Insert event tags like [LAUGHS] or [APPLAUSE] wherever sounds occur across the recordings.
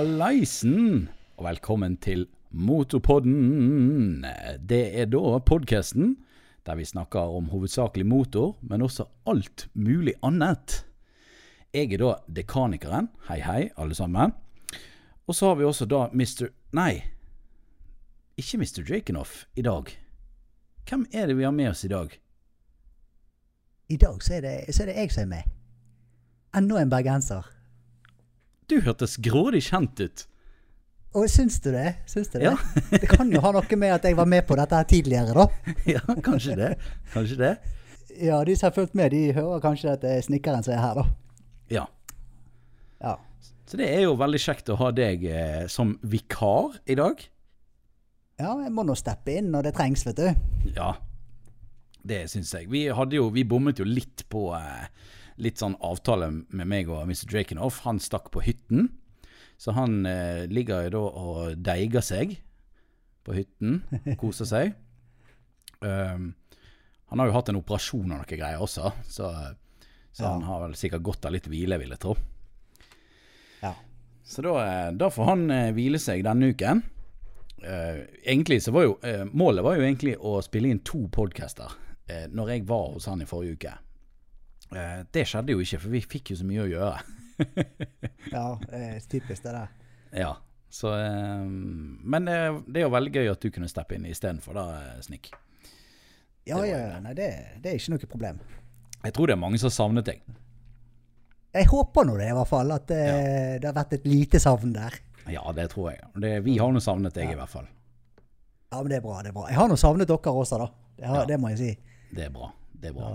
Hallaisen, og velkommen til Motorpodden. Det er da podkasten der vi snakker om hovedsakelig motor, men også alt mulig annet. Jeg er da dekanikeren. Hei, hei, alle sammen. Og så har vi også da Mr. Nei, ikke Mr. Jakenoff i dag. Hvem er det vi har med oss i dag? I dag så er det, så er det jeg som er med. Enda en bergenser. Du hørtes grådig kjent ut. Og syns du det? Syns du det? Ja. det kan jo ha noe med at jeg var med på dette her tidligere, da. [LAUGHS] Ja, kanskje det. Kanskje det. Ja, de som har fulgt med, de hører kanskje at det er snekkeren som er her, da. Ja. Ja. Så det er jo veldig kjekt å ha deg eh, som vikar i dag. ja, jeg må nå steppe inn når det trengs, vet du. Ja, det syns jeg. Vi hadde jo, vi bommet jo litt på eh, litt sånn avtale med meg og Mr. Drakenoff. Han stakk på hytten. Så han eh, ligger jo da og deiger seg på hytten. Koser seg. Um, [LAUGHS] han har jo hatt en operasjon og noe greier også, så, så Ja. han har vel sikkert godt av litt hvile, vil jeg tro. Ja. Så da, eh, da får han eh, hvile seg denne uken. Uh, egentlig så var jo uh, Målet var jo egentlig å spille inn to podcaster uh, når jeg var hos han i forrige uke. Eh, det skjedde jo ikke, for vi fikk jo så mye å gjøre. [LAUGHS] Ja, eh, typisk det der. ja, så eh, Men det, det er jo veldig gøy at du kunne steppe inn istedenfor, da, eh, Snik. Ja, Det ja, ja. Nei, det, det er ikke noe problem. Jeg tror det er mange som har savnet deg. Jeg håper nå det, i hvert fall. At eh, det har vært et lite savn der. Ja, det tror jeg. Det, vi har nå savnet deg, i hvert fall. Ja, men det er bra. det er bra. Jeg har nå savnet dere også, da. Det, har, Ja. det må jeg si. Det er bra. Det er bra.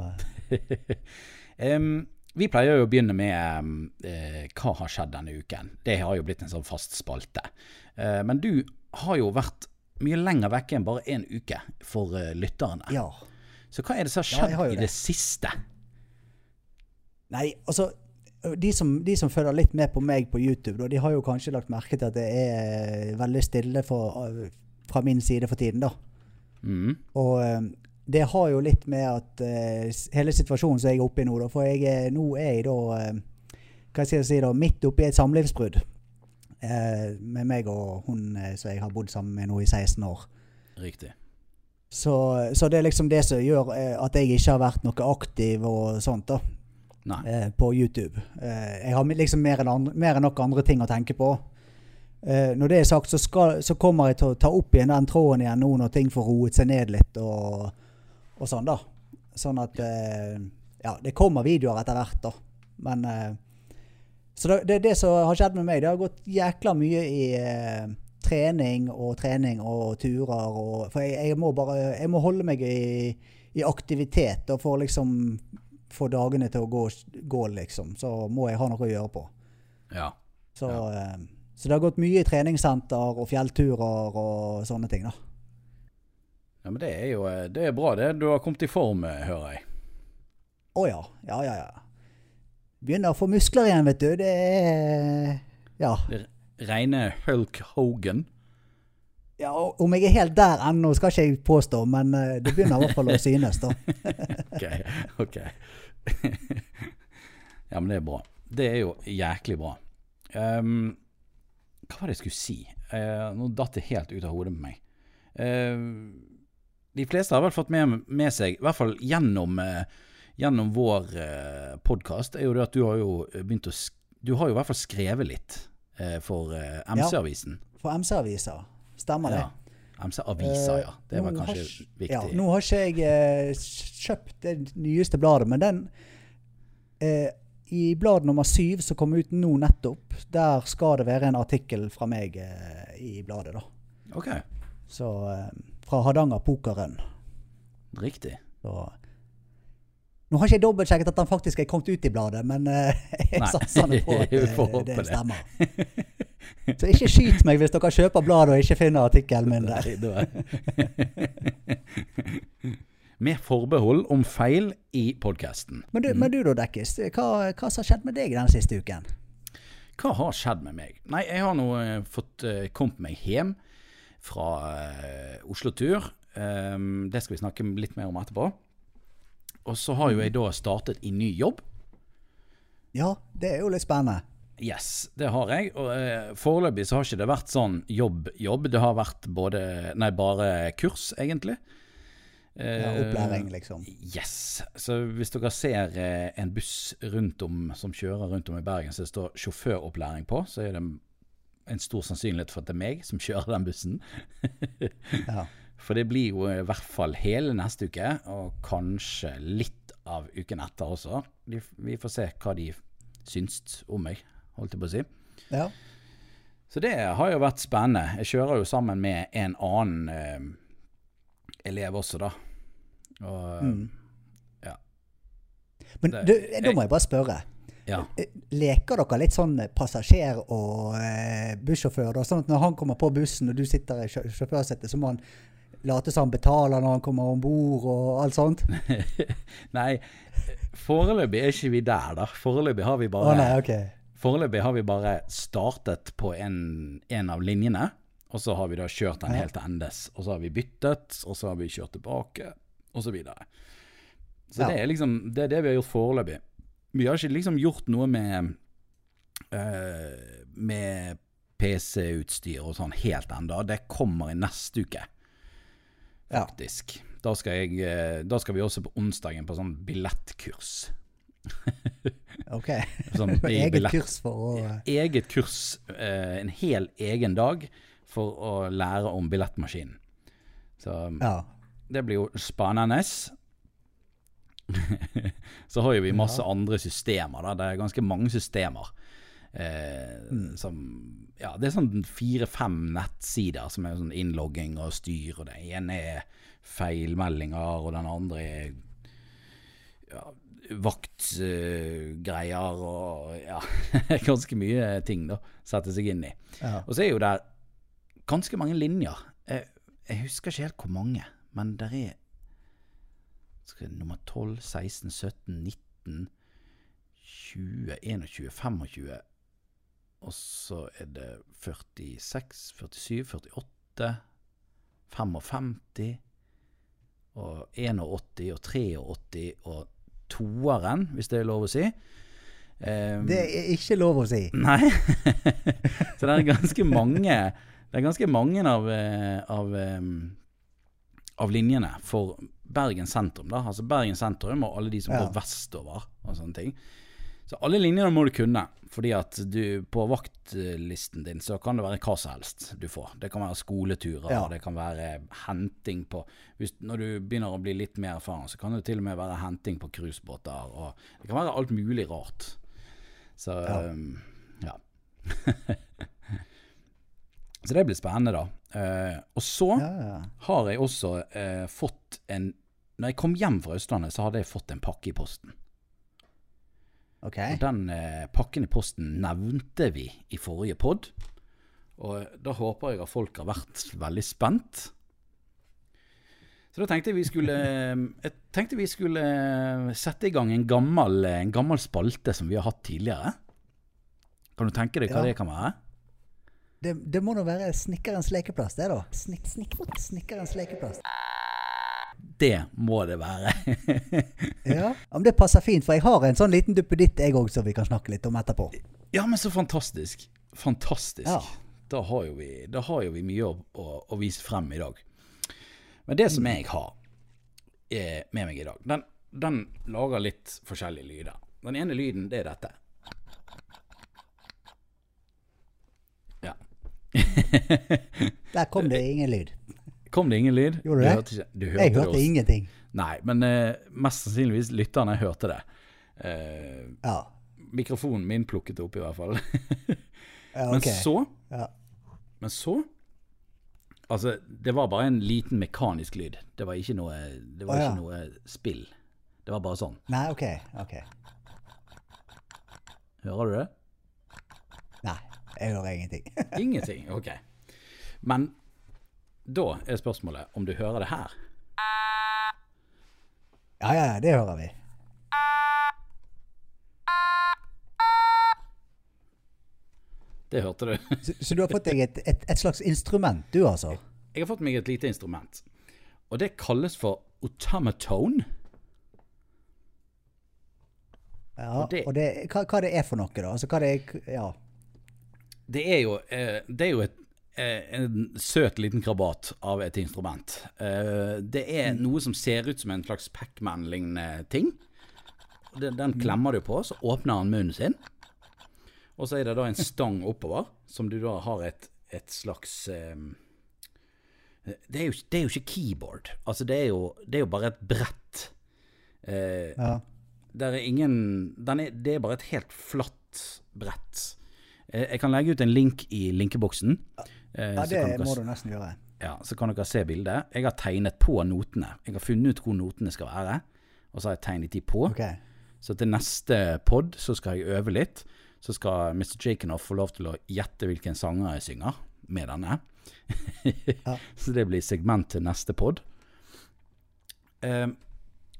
[LAUGHS] Em, vi pleier jo å begynne med eh, hva har skjedd denne uken. Det har jo blitt en sånn fast spalte. Eh, men du har jo vært mye lenger vekke enn bare én uke for eh, lytterne. ja. Så hva er det som har skjedd ja, har i det. det siste? Nei, altså de som, de som følger litt med på meg på YouTube, de har jo kanskje lagt merke til at det er veldig stille for, fra min side for tiden, da. Mm. Og eh, det har jo litt med at uh, hele situasjonen som jeg er oppe i nå, da. For jeg, nå er jeg da uh, Hva skal jeg si da? Midt oppi et samlivsbrudd. Uh, med meg og hun som jeg har bodd sammen med nå i 16 år. Riktig. Så, så det er liksom det som gjør at jeg ikke har vært noe aktiv og sånt, da. På YouTube. Jeg har liksom mer enn, andre, mer enn nok andre ting å tenke på. Uh, når det er sagt, så, skal, så kommer jeg til å ta opp igjen den tråden igjen nå når ting får roet seg ned litt og, og sånn, da. Sånn at eh, Ja, det kommer videoer etter hvert, da. Men eh, Så det, det er det som har skjedd med meg. Det har gått jækla mye i eh, trening og trening og turer og For jeg, jeg må bare Jeg må holde meg i, i aktivitet og for liksom få dagene til å gå, gå, liksom. Så må jeg ha noe å gjøre på. Ja. Så, ja. så det har gått mye i treningssenter og fjellturer og sånne ting, da. Ja. Men det er jo eh, det er bra, det. Du har kommet i form, eh, hører jeg. Å ja. Ja, ja, ja. Begynner å få muskler igjen, vet du. Det er Ja. Reine Hulk Hogan. ja om jeg er helt der ennå, skal ikke jeg påstå, men eh, det begynner i hvert fall å synes, da. [LAUGHS] Ok, ok. [LAUGHS] ja, men det er bra. Det er jo jæklig bra. Um, hva var det jeg skulle si? Uh, nå datt det helt ut av hodet med meg. Eh, de fleste har vel fått med, med seg, i hvert fall gjennom, eh, gjennom vår eh, podkast, er jo det at du har jo begynt å Du har jo i hvert fall skrevet litt eh, for eh, MC-avisen. For MC-aviser. Stemmer det? Ja. MC-aviser, ja. Det var kanskje har viktig. Ja, nå har ikke jeg eh, kjøpt det nyeste bladet, men den eh, I blad nummer syv, som kom ut nå nettopp, der skal det være en artikkel fra meg eh, i bladet, da. Ok, Så eh, Fra Hardangerpokeren. riktig. Så Nå har ikke jeg dobbeltsjekket at den faktisk er kommet ut i bladet, men uh, [LAUGHS] jeg satser på [LAUGHS] at håpe det stemmer. [LAUGHS] Så ikke skyt meg hvis dere kjøper bladet og ikke finner artikkelen min der. Med forbehold om feil i podkasten. Men du, men du da, Dekkis. Hva, hva som har skjedd med deg den siste uken? Hva har skjedd med meg? Nei, jeg har nå uh, fått kommet meg hjem fra eh, Oslo-tur. Um, det skal vi snakke litt mer om etterpå. Og så har jo jeg da startet i ny jobb. Ja, det er jo litt spennende. Yes, det har jeg. Og eh, foreløpig så har ikke det vært sånn jobb-jobb. Det har vært både Nei, bare kurs, egentlig. Ja, Eh, opplæring, liksom. Yes. Så hvis dere ser eh, en buss rundt om som kjører rundt om i Bergen så det står sjåføropplæring på, så er det en stor sannsynlighet for at det er meg som kjører den bussen. [LAUGHS] Ja. For det blir jo i hvert fall hele neste uke, og kanskje litt av uken etter også. De, vi får se hva de syns om meg, holdt jeg på å si. ja. Så det har jo vært spennende. Jeg kjører jo sammen med en annen eh, elev også, da. Og Mm. ja. Men Det- du, da må jeg bare spørre. Ja. Eh, Leker dere litt sånn passasjer og eh, bussjåfør? da? Sånn at når han kommer på bussen og du sitter i sjå- sjåførsetet, så må han late som han betaler når han kommer om bord og alt sånt? [LAUGHS] Nei, foreløpig er ikke vi der, da. Foreløpig har vi bare, bare nei, okay. Har vi bare startet på en, en av linjene, og så har vi da kjørt den helt til endes. Og så har vi byttet, og så har vi kjørt tilbake, og så videre. Så Ja. det er liksom det er det vi har gjort foreløpig. Vi har ikke liksom gjort noe med uh, med PC-utstyr og sånn helt ennå. Det kommer i neste uke, Ja. Da skal, jeg, eh, da skal vi også på onsdagen på sånn billettkurs. [LAUGHS] ok. Sånn [LAUGHS] Eget billett- kurs for å eget kurs, Uh, en hel egen dag, for å lære om billettmaskinen. Så Ja. det blir jo spennende. [LAUGHS] Så har jo vi masse andre systemer, da. Det er ganske mange systemer. Eh, Mm. som Ja, det er sånn fire-fem nettsider som er sånn innlogging og styr, og det ene er feilmeldinger, og den andre er ja, vaktgreier og ja, [LAUGHS] ganske mye ting da, sette seg inn i. ja. Og så er jo der ganske mange linjer. Jeg, jeg husker ikke helt hvor mange, men der er nummer 12, 16, 17, 19, 20, 21, 25 Og så er det 46, 47, 48, 55 og 81 og 83 og toeren, hvis det er lov å si. Um, Det er ikke lov å si. [LAUGHS] Nei. så det er ganske mange Det er ganske mange av, eh, av, av linjene for Bergen sentrum. da Altså Bergen sentrum og alle de som Ja. går vestover og sånne ting. Så alle linjene må du kunne, fordi at du på vaktlisten din så kan det være hva som helst du får. Det kan være skoleturer, Ja. det kan være henting på hvis, Når du begynner å bli litt mer erfaren, så kan det til og med være henting på cruisebåter. Og det kan være alt mulig rart. Så Ja. um, ja. [LAUGHS] så det blir spennende, da. Eh, og så Ja, ja. har jeg også eh, fått en Når jeg kom hjem fra Østlandet, så hadde jeg fått en pakke i posten. Ok. Og den eh, pakken i posten nevnte vi i forrige pod. Og da håper jeg at folk har vært veldig spent. Så da tenkte jeg vi skulle Jeg tenkte vi skulle sette i gang en gammel, en gammel spalte som vi har hatt tidligere. Kan du tenke deg hva Ja. det kan være? Det, det må nå være snekkerens lekeplass, det, da. Snik, snik, snekkerens lekeplass. Det må det være. [LAUGHS] Ja, men Det passer fint, for jeg har en sånn liten duppeditt jeg òg, som vi kan snakke litt om etterpå. ja, men så fantastisk. Fantastisk. Ja. Da, har jo vi, da har jo vi mye å, å, å vise frem i dag. Men det som jeg har eh, med meg i dag, den, den lager litt forskjellige lyder. Den ene lyden, det er dette. Ja. [LAUGHS] Der kom det ingen lyd. Kom det ingen lyd? Gjorde Du det? hørte du hørte Jeg hørte ingenting. Nei, men eh, mest sannsynligvis lytterne hørte det. Eh, Ja, mikrofonen min plukket det opp i hvert fall. [LAUGHS] ja Men så Ja. Men så Altså, det var bare en liten mekanisk lyd. Det var ikke noe, det var oh, ikke noe spill. Det var bare sånn. Nei, ok. ok. Hører du det? Nei, jeg hører ingenting. [LAUGHS] Ingenting. Ok. Men da er spørsmålet om du hører det her. Ja, ja, det hører vi. Det hørte du. Så, så du har fått deg et, et, et slags instrument, du altså? Jeg har fått meg et lite instrument. Og det kalles for automatone. Ja, Og det- og det, hva, hva det er for noe, da? Altså, hva det er, ja. Det er jo, eh, det er jo et, eh, en søt liten krabat av et instrument. Eh, det er noe som ser ut som en slags Pac-Man-lignende ting. Den, den klemmer du på, så åpner han munnen sin. Og så er det da en stang oppover, som du da har et, et slags det, er jo, det er jo ikke keyboard. Altså, det er jo, det er jo bare et brett. Eh, ja. der er ingen den er, Det er bare et helt flatt brett. Eh, Jeg kan legge ut en link i linkeboksen. eh, ja, det dere må du nesten gjøre. ja, så kan dere se bildet. Jeg har tegnet på notene. Jeg har funnet ut hvor notene skal være, og så har jeg tegnet de på. Okay. Så til neste pod så skal jeg øve litt. Så skal Mr. Jakenoff få lov til å gjette hvilken sanger jeg synger med denne. Ja. [LAUGHS] så det blir segment til neste pod. Um,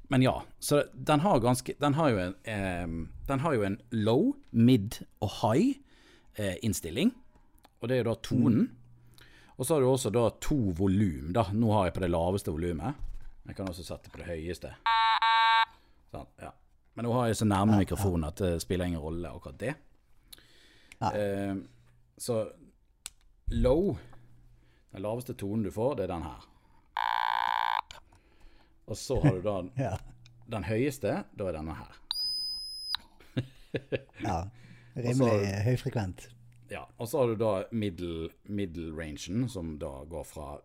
men ja, så den har ganske Den har jo en, um, den har jo en low, mid og high eh, innstilling. Og det er jo da tonen. Og så har du også da to volum. da. Nå har jeg på det laveste volumet. Jeg kan også sette på det høyeste. Sånn, ja. Men nå har jeg så nærme mikrofonen at det spiller ingen rolle akkurat det. Eh, så low, den laveste tonen du får, det er den her. Og så har du da [LAUGHS] Ja. den høyeste, da er denne her. [LAUGHS] ja. Rimelig høyfrekvent. Ja, og så har du da middle, middle rangen, som da går fra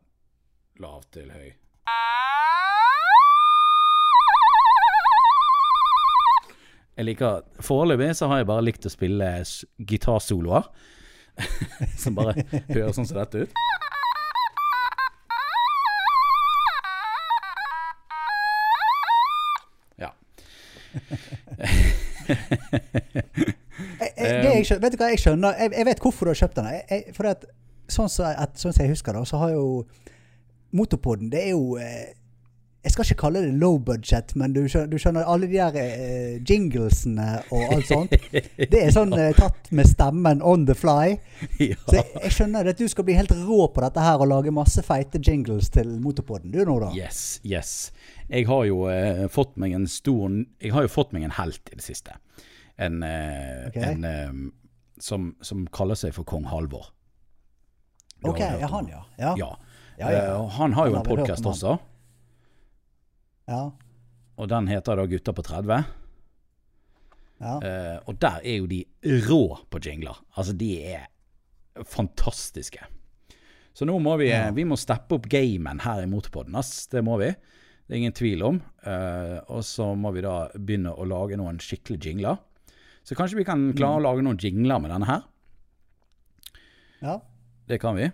lav til høy. Jeg liker Foreløpig så har jeg bare likt å spille gitarsoloer. [LAUGHS] som bare høres sånn som dette ut. Ja. [LAUGHS] [LAUGHS] Jeg, skjønner, vet du hva jeg skjønner? Jeg, jeg vet hvorfor du har kjøpt den. Jeg, jeg, for at, sånn som så, sånn jeg husker det, så har jo Motorpoden Det er jo eh, Jeg skal ikke kalle det low budget, men du skjønner, du skjønner alle de der eh, jinglesene og alt sånt. Det er sånn [LAUGHS] eh, tatt med stemmen on the fly. [LAUGHS] ja. Så jeg, jeg skjønner at du skal bli helt rå på dette her og lage masse feite jingles til Motorpoden Du nå, da? Yes, yes. Jeg har jo eh, fått meg en stor Jeg har jo fått meg en helt i det siste. En, okay. En eh, som, som kaller seg for kong Halvor. Du Ok, ja, han, ja. Ja. Ja. Ja. Eh, han har jo Han en har en podkast også, ja. og den heter da Gutta på 30. ja. Uh, og der er jo de rå på jingler. Altså, de er fantastiske. Så nå må vi, Ja. vi må steppe opp gamen her i Motorpodden, ass. Det må vi. Det er ingen tvil om. Uh, og så må vi da begynne å lage noen skikkelige jingler. Så kanskje vi kan klare Mm. å lage noen jingler med denne her. ja. Det kan vi.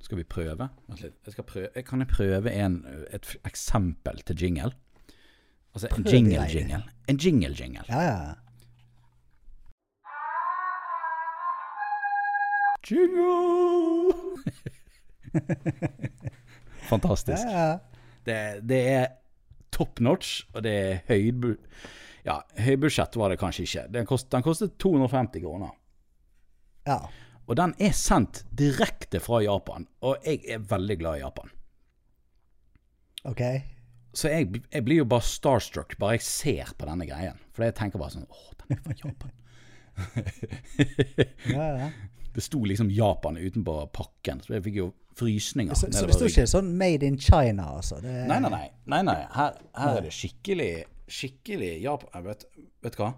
Skal vi prøve? Vent litt. Jeg prøve. Kan jeg prøve en, et eksempel til jingle? Altså en jingle-jingle. En jingle-jingle. ja, ja. Jingle! [LAUGHS] Fantastisk. ja, ja. Det, det er top notch, og det er høybu... Ja, høybudsjett var det kanskje ikke. Den, kost, den kostet 250 kroner. ja. Og den er sendt direkte fra Japan, og jeg er veldig glad i Japan. Ok. Så jeg, jeg blir jo bare starstruck bare jeg ser på denne greien. For jeg tenker bare sånn Åh, den er fra Japan. [LAUGHS] Ja, ja. Det sto liksom Japan utenpå pakken, så jeg fikk jo frysninger. Så, så det sto ikke sånn 'Made in China', altså? Det, Nei, nei, nei. nei, nei. Her, her er det skikkelig Skikkelig ja, vet, vet hva?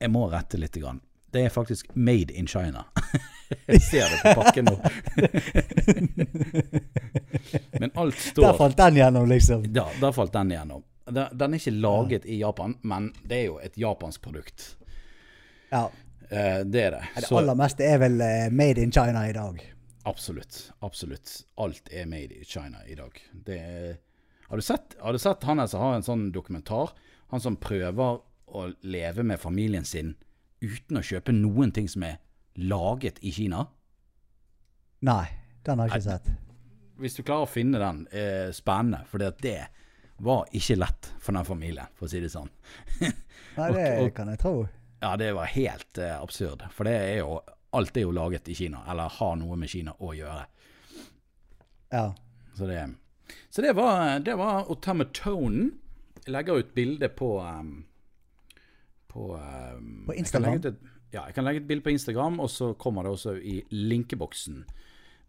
Jeg må rette litt. Grann. Det er faktisk made in China. [LAUGHS] Jeg ser det på pakken nå. [LAUGHS] Men alt står Der falt den gjennom, liksom. Ja, der falt den gjennom. Den er ikke laget i Japan, men det er jo et japansk produkt. Ja. Eh, Det er det. Det Så aller meste er vel eh, 'Made in China' i dag. absolutt. Absolutt. Alt er made in China i dag. Det er, har, du sett, har du sett han som har en sånn dokumentar? Han som prøver å leve med familien sin uten å kjøpe noen ting som er laget i Kina? Nei, den har jeg ikke sett. Hvis du klarer å finne den, eh, spennende. For det var ikke lett for den familien, for å si det sånn. Nei, det [LAUGHS] Og- og- kan jeg tro. Ja, det var helt eh, absurd. For det er jo Alt er jo laget i Kina, eller har noe med Kina å gjøre. Ja. Så det, så det var, det var Automaton. Jeg legger ut bilde på, um, på, um, På Instagram? Jeg et, ja, jeg kan legge et bilde på Instagram, og så kommer det også i linkeboksen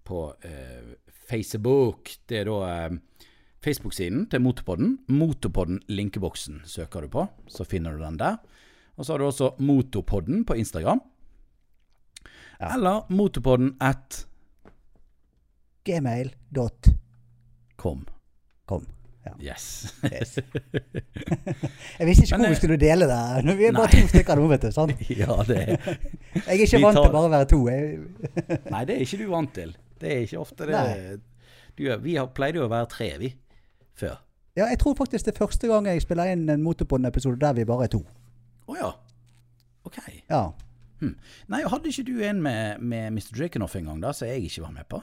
på uh, Facebook. Det er da eh, Facebook-siden til Motorpodden. Motorpodden linkeboksen søker du på, så finner du den der. Og så har du også Motorpodden på Instagram. Ja. Eller Motorpodden at Gmail.com. com. Ja. Yes. Yes. [LAUGHS] Jeg visste ikke Men, hvor vi eh, skulle dele det. Vi er bare nei. to stykker nå, vet du. Sant? [LAUGHS] ja, det er Jeg er ikke vant tar- til bare å være to. [LAUGHS] Nei, det er ikke du vant til. Det er ikke ofte det du, Vi har, pleide jo å være tre, vi. Før. ja, jeg tror faktisk det er første gang jeg spiller inn en Motorpodden-episode der vi bare er to. Å ja. OK. Ja. Nei, hadde ikke du en med, med Mr. Drakenoff en gang, da, som jeg ikke var med på?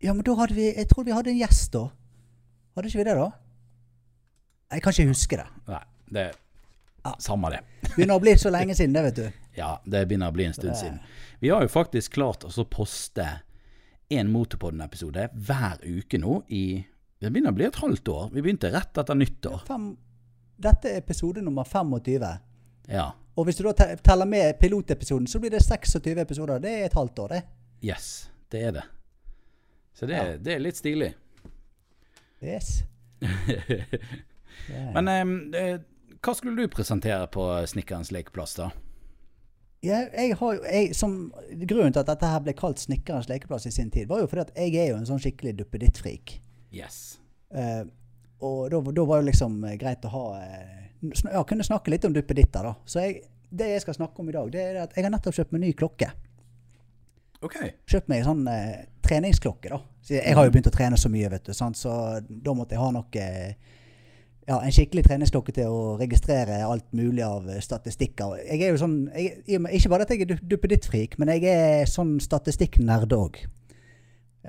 Ja, men da hadde vi Jeg tror vi hadde en gjest da. Hadde ikke vi det, da? Jeg kan ikke huske det. Nei, det er Samme det. Begynner å bli så lenge siden, det, vet du. [LAUGHS] Ja, det begynner å bli en stund siden. Vi har jo faktisk klart å poste en Motorpodden-episode hver uke nå i Det begynner å bli et halvt år. Vi begynte rett etter nyttår. Fem, dette er episode nummer 25. Ja. Og hvis du da te- teller med pilotepisoden, så blir det 26 episoder. Det er et halvt år, det. Yes, det er det. Så det, Ja. det er litt stilig. Yes. [LAUGHS] Men eh, hva skulle du presentere på Snikkerens lekeplass, da? Ja, jeg har jo, jeg, som, grunnen til at dette her ble kalt Snikkerens lekeplass i sin tid, var jo fordi at jeg er jo en sånn skikkelig duppeditt-frik. Yes. Eh, og da, da var det liksom eh, greit å ha eh, Ja, kunne snakke litt om duppeditter, da. Så jeg, det jeg skal snakke om i dag, det er at jeg har nettopp kjøpt meg ny klokke. OK. Kjøpt meg en sånn eh, treningsklokke, da. Jeg har jo begynt å trene så mye, vet du, sant? så da måtte jeg ha noe eh, ja, en skikkelig treningsklokke til å registrere alt mulig av eh, statistikker. Jeg er jo sånn, jeg, Ikke bare at jeg er du- duppedittfrik, men jeg er sånn statistikknerd òg.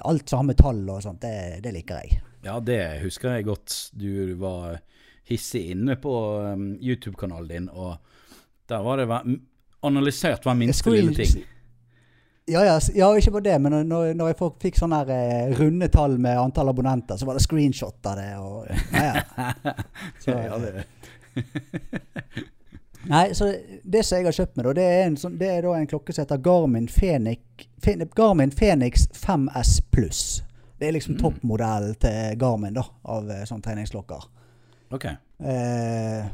Alt som har med tall og sånt, det, det liker jeg. Ja, det husker jeg godt. Du var hissig inne på um, YouTube-kanalen din, og der var det analysert hver minste lille ting. Ja, ja, ja, ikke bare det, men når, når jeg fikk sånne her, eh, runde tall med antall abonnenter, så var det screenshot av det. Og, ja, ja. [LAUGHS] Så, ja, det, Nei, så det som jeg har kjøpt meg, da, det er, en sånn, det er da en klokke som heter Garmin Fenix, Fen- Garmin Fenix 5S Pluss. Det er liksom toppmodellen til Garmin da, av eh, sånne treningsklokker. OK. Eh,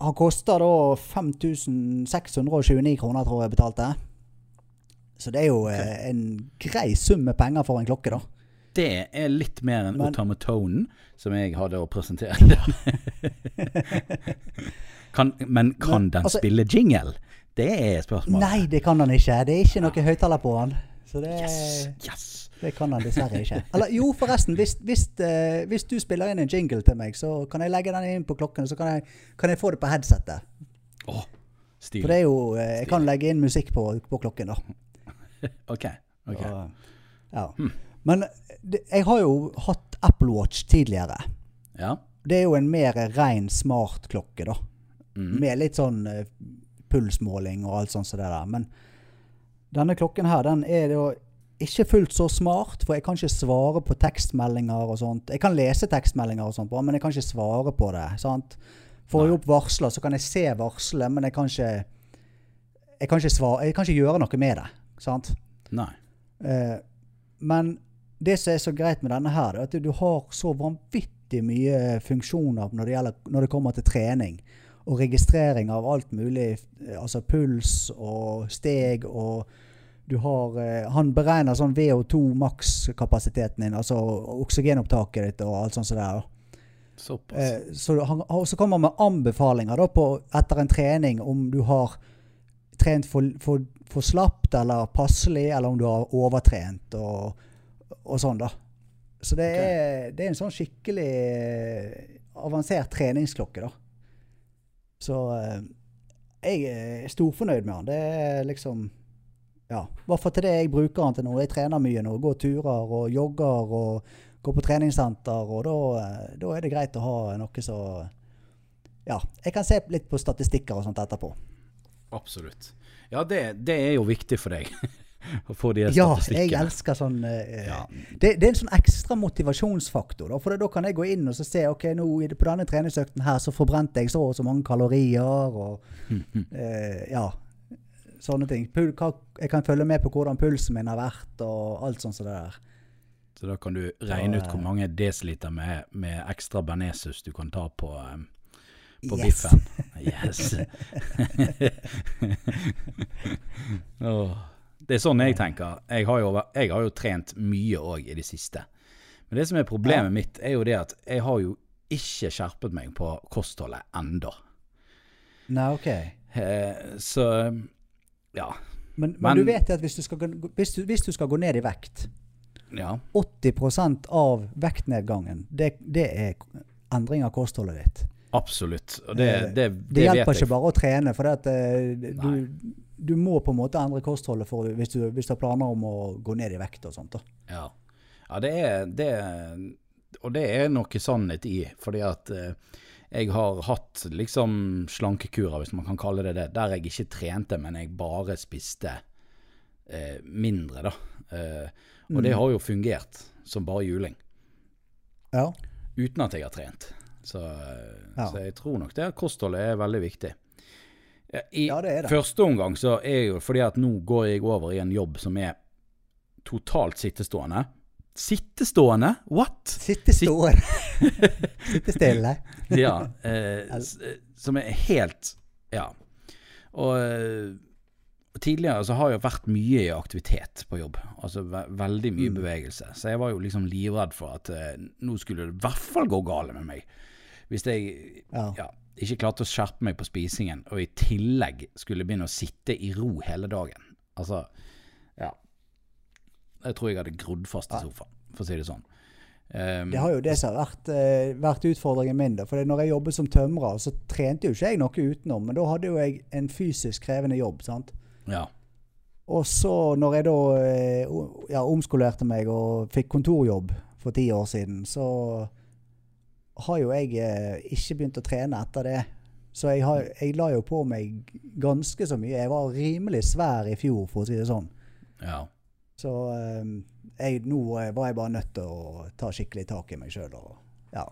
han koster da 5629 kroner, tror jeg betalte. Så det er jo eh, en grei sum med penger for en klokke, da. Det er litt mer enn Otamatonen, som jeg hadde å presentere. [LAUGHS] kan, men kan Men, den altså- spille jingle? Det er spørsmålet. Nei, det kan den ikke. Det er ikke noe høyttaler på den. Så det, Yes! yes. det kan den dessverre ikke. Eller jo, forresten. Hvis, hvis, uh, hvis du spiller inn en jingle til meg, så kan jeg legge den inn på klokken, så kan jeg, kan jeg få det på headsetet. Oh, stil. For det er jo uh, Jeg kan legge inn musikk på, på klokken, da. [LAUGHS] OK. okay. Og, ja. Men det, jeg har jo hatt Apple Watch tidligere. Ja. Det er jo en mer ren smartklokke, da. Mm. Med litt sånn uh, pulsmåling og alt sånt som det der. Men denne klokken her, den er jo ikke fullt så smart, for jeg kan ikke svare på tekstmeldinger og sånt. Jeg kan lese tekstmeldinger og sånt, men jeg kan ikke svare på det. sant? Får jeg opp varsler, så kan jeg se varselet, men jeg kan ikke jeg kan ikke, svare, jeg kan ikke gjøre noe med det. Sant? Nei. Eh, men det som er så greit med denne her, er at du har så vanvittig mye funksjoner når det, gjelder, når det kommer til trening. Og registrering av alt mulig. eh, Altså puls og steg og du har eh, Han beregner sånn VO2 makskapasiteten din, altså oksygenopptaket ditt og alt sånt som det er. Såpass. Eh, så han så kommer han med anbefalinger da på, etter en trening om du har trent for, for, for slapt eller passelig, eller om du har overtrent og, og sånn, da. Så det, er, det er en sånn skikkelig eh, avansert treningsklokke, da. Så eh, jeg er storfornøyd med han. Det er liksom Ja. Hvert til det jeg bruker han til nå. Jeg trener mye nå. Går turer og jogger og går på treningssenter, og da, eh, da er det greit å ha noe så Ja. Jeg kan se litt på statistikker og sånt etterpå. Absolutt. Ja, det, det er jo viktig for deg. [LAUGHS] å få de Ja, jeg elsker sånn eh, Ja. det, det er en sånn ekstra motivasjonsfaktor. Da, for da kan jeg gå inn og så se ok, nå på denne treningsøkten her så forbrente jeg så og så mange kalorier. og [LAUGHS] eh, Ja, sånne ting. Pul hva, jeg kan følge med på hvordan pulsen min har vært og alt sånt som det der. Så da kan du regne ut hvor mange desiliter med, med ekstra bearnésus du kan ta på, eh, på Yes. biffen. Yes. [LAUGHS] Det er sånn jeg tenker. Jeg har jo, jeg har jo trent mye òg i det siste. Men det som er problemet Ja. mitt, er jo det at jeg har jo ikke skjerpet meg på kostholdet enda. Nei, ok. Eh, så ja. Men, men, Men- du vet at hvis du, skal, hvis, du, hvis du skal gå ned i vekt Ja. 80% av vektnedgangen, det, det er endring av kostholdet ditt. Absolutt. Det, Eh, det, det, Det hjelper ikke bare å trene, for det at, eh, du, du må på en måte endre kostholdet for, hvis, du, hvis du har planer om å gå ned i vekt og sånt. Ja, ja det er det, Og det er noe sannhet i, fordi at eh, jeg har hatt liksom slankekurer, hvis man kan kalle det det, der jeg ikke trente, men jeg bare spiste eh, mindre, da. Eh, og det Mm. har jo fungert som bare juling, Ja. uten at jeg har trent. Så, eh, Ja. så jeg tror nok det kostholdet er veldig viktig. I Ja, det det. første omgang så er jo fordi at nå går jeg over i en jobb som er totalt sittestående. Sittestående? What? Sittestående. [LAUGHS] Sitte stille. [LAUGHS] Ja. Eh, eh, som er helt Ja. Og eh, tidligere så har jeg vært mye i aktivitet på jobb. Altså ve veldig mye Mm. bevegelse. Så jeg var jo liksom livredd for at eh, nå skulle det i hvert fall gå galt med meg. Hvis jeg Ja. ja, ikke klarte å skjerpe meg på spisingen, og i tillegg skulle begynne å sitte i ro hele dagen. Altså, ja. Jeg tror jeg hadde grodd fast i sofaen, for å si det sånn. Um, Det har jo det som har vært, uh, vært utfordringen min. da. For når jeg jobbet som tømrer, så trente jo ikke jeg noe utenom. Men da hadde jo jeg en fysisk krevende jobb. sant? ja. Og så når jeg da uh, ja, omskolerte meg og fikk kontorjobb for ti år siden, så har jo jeg eh, ikke begynt å trene etter det. Så jeg, har, jeg la jo på meg ganske så mye. Jeg var rimelig svær i fjor, for å si det sånn. ja. Så eh, jeg, nå eh, var jeg bare nødt til å ta skikkelig tak i meg sjøl. Ja.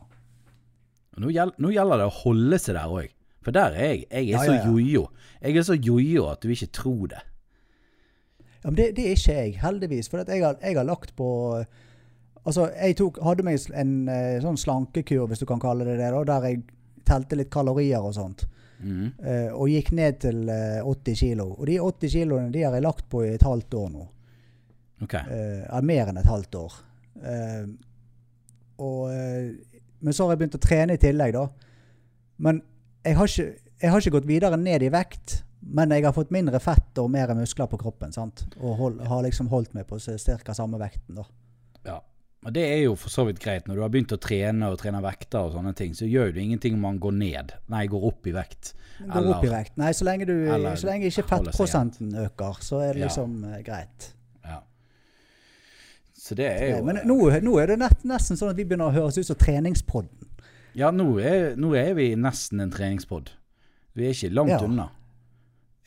Nå, gjel nå gjelder det å holde seg der òg. For der er jeg. Jeg er Ja, så jojo. Jeg er så jojo at du ikke tror det. Ja, men det, det er ikke jeg, heldigvis. For jeg, har, jeg har lagt på Altså, jeg tok, hadde meg en eh, sånn slankekur, hvis du kan kalle det det, da, der jeg telte litt kalorier og sånt. Mm. eh, og gikk ned til eh, 80 kilo. Og de 80 kiloene de har jeg lagt på i et halvt år nå. Okay. Eh, mer enn et halvt år. Eh, og, eh, men så har jeg begynt å trene i tillegg, da. Men jeg har, ikke, jeg har ikke gått videre ned i vekt. Men jeg har fått mindre fett og mer muskler på kroppen. sant? Og hold, har liksom holdt meg på ca. samme vekten. da. Ja. Og det er jo for så vidt greit. Når du har begynt å trene og trene vekter og sånne ting, så gjør det ingenting om man går ned. Nei, går opp i vekt. Går opp i vekt. Nei, så lenge, du, eller så lenge ikke fettprosenten øker, så er det liksom ja. greit. Ja. Så det er jo Men nå, nå er det nett, nesten sånn at vi begynner å høres ut som treningspodden. Ja, nå er, nå er vi nesten en treningspod. Vi er ikke langt Ja. unna.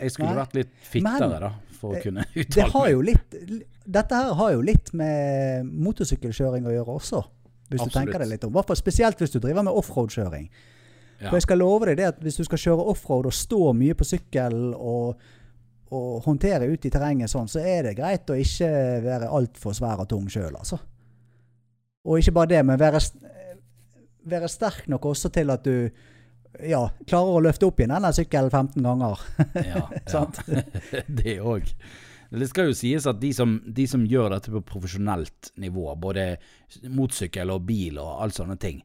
Jeg skulle Nei. vært litt fittere, Men, da, for å kunne uttale meg. Det har meg. jo litt, dette her har jo litt med motorsykkelkjøring å gjøre også. Hvis du tenker deg litt om. Hvertfall Spesielt hvis du driver med offroad-kjøring. Ja. For jeg skal love deg det at hvis du skal kjøre offroad og stå mye på sykkel og, og håndtere ut i terrenget sånn, så er det greit å ikke være altfor svær og tung sjøl, altså. Og ikke bare det, men være, være sterk nok også til at du ja, klarer å løfte opp igjen denne sykkelen 15 ganger. Ja, [LAUGHS] Sant? ja. [LAUGHS] det òg. Det skal jo sies at de som, de som gjør dette på profesjonelt nivå, både motsykkel og bil og alt sånne ting,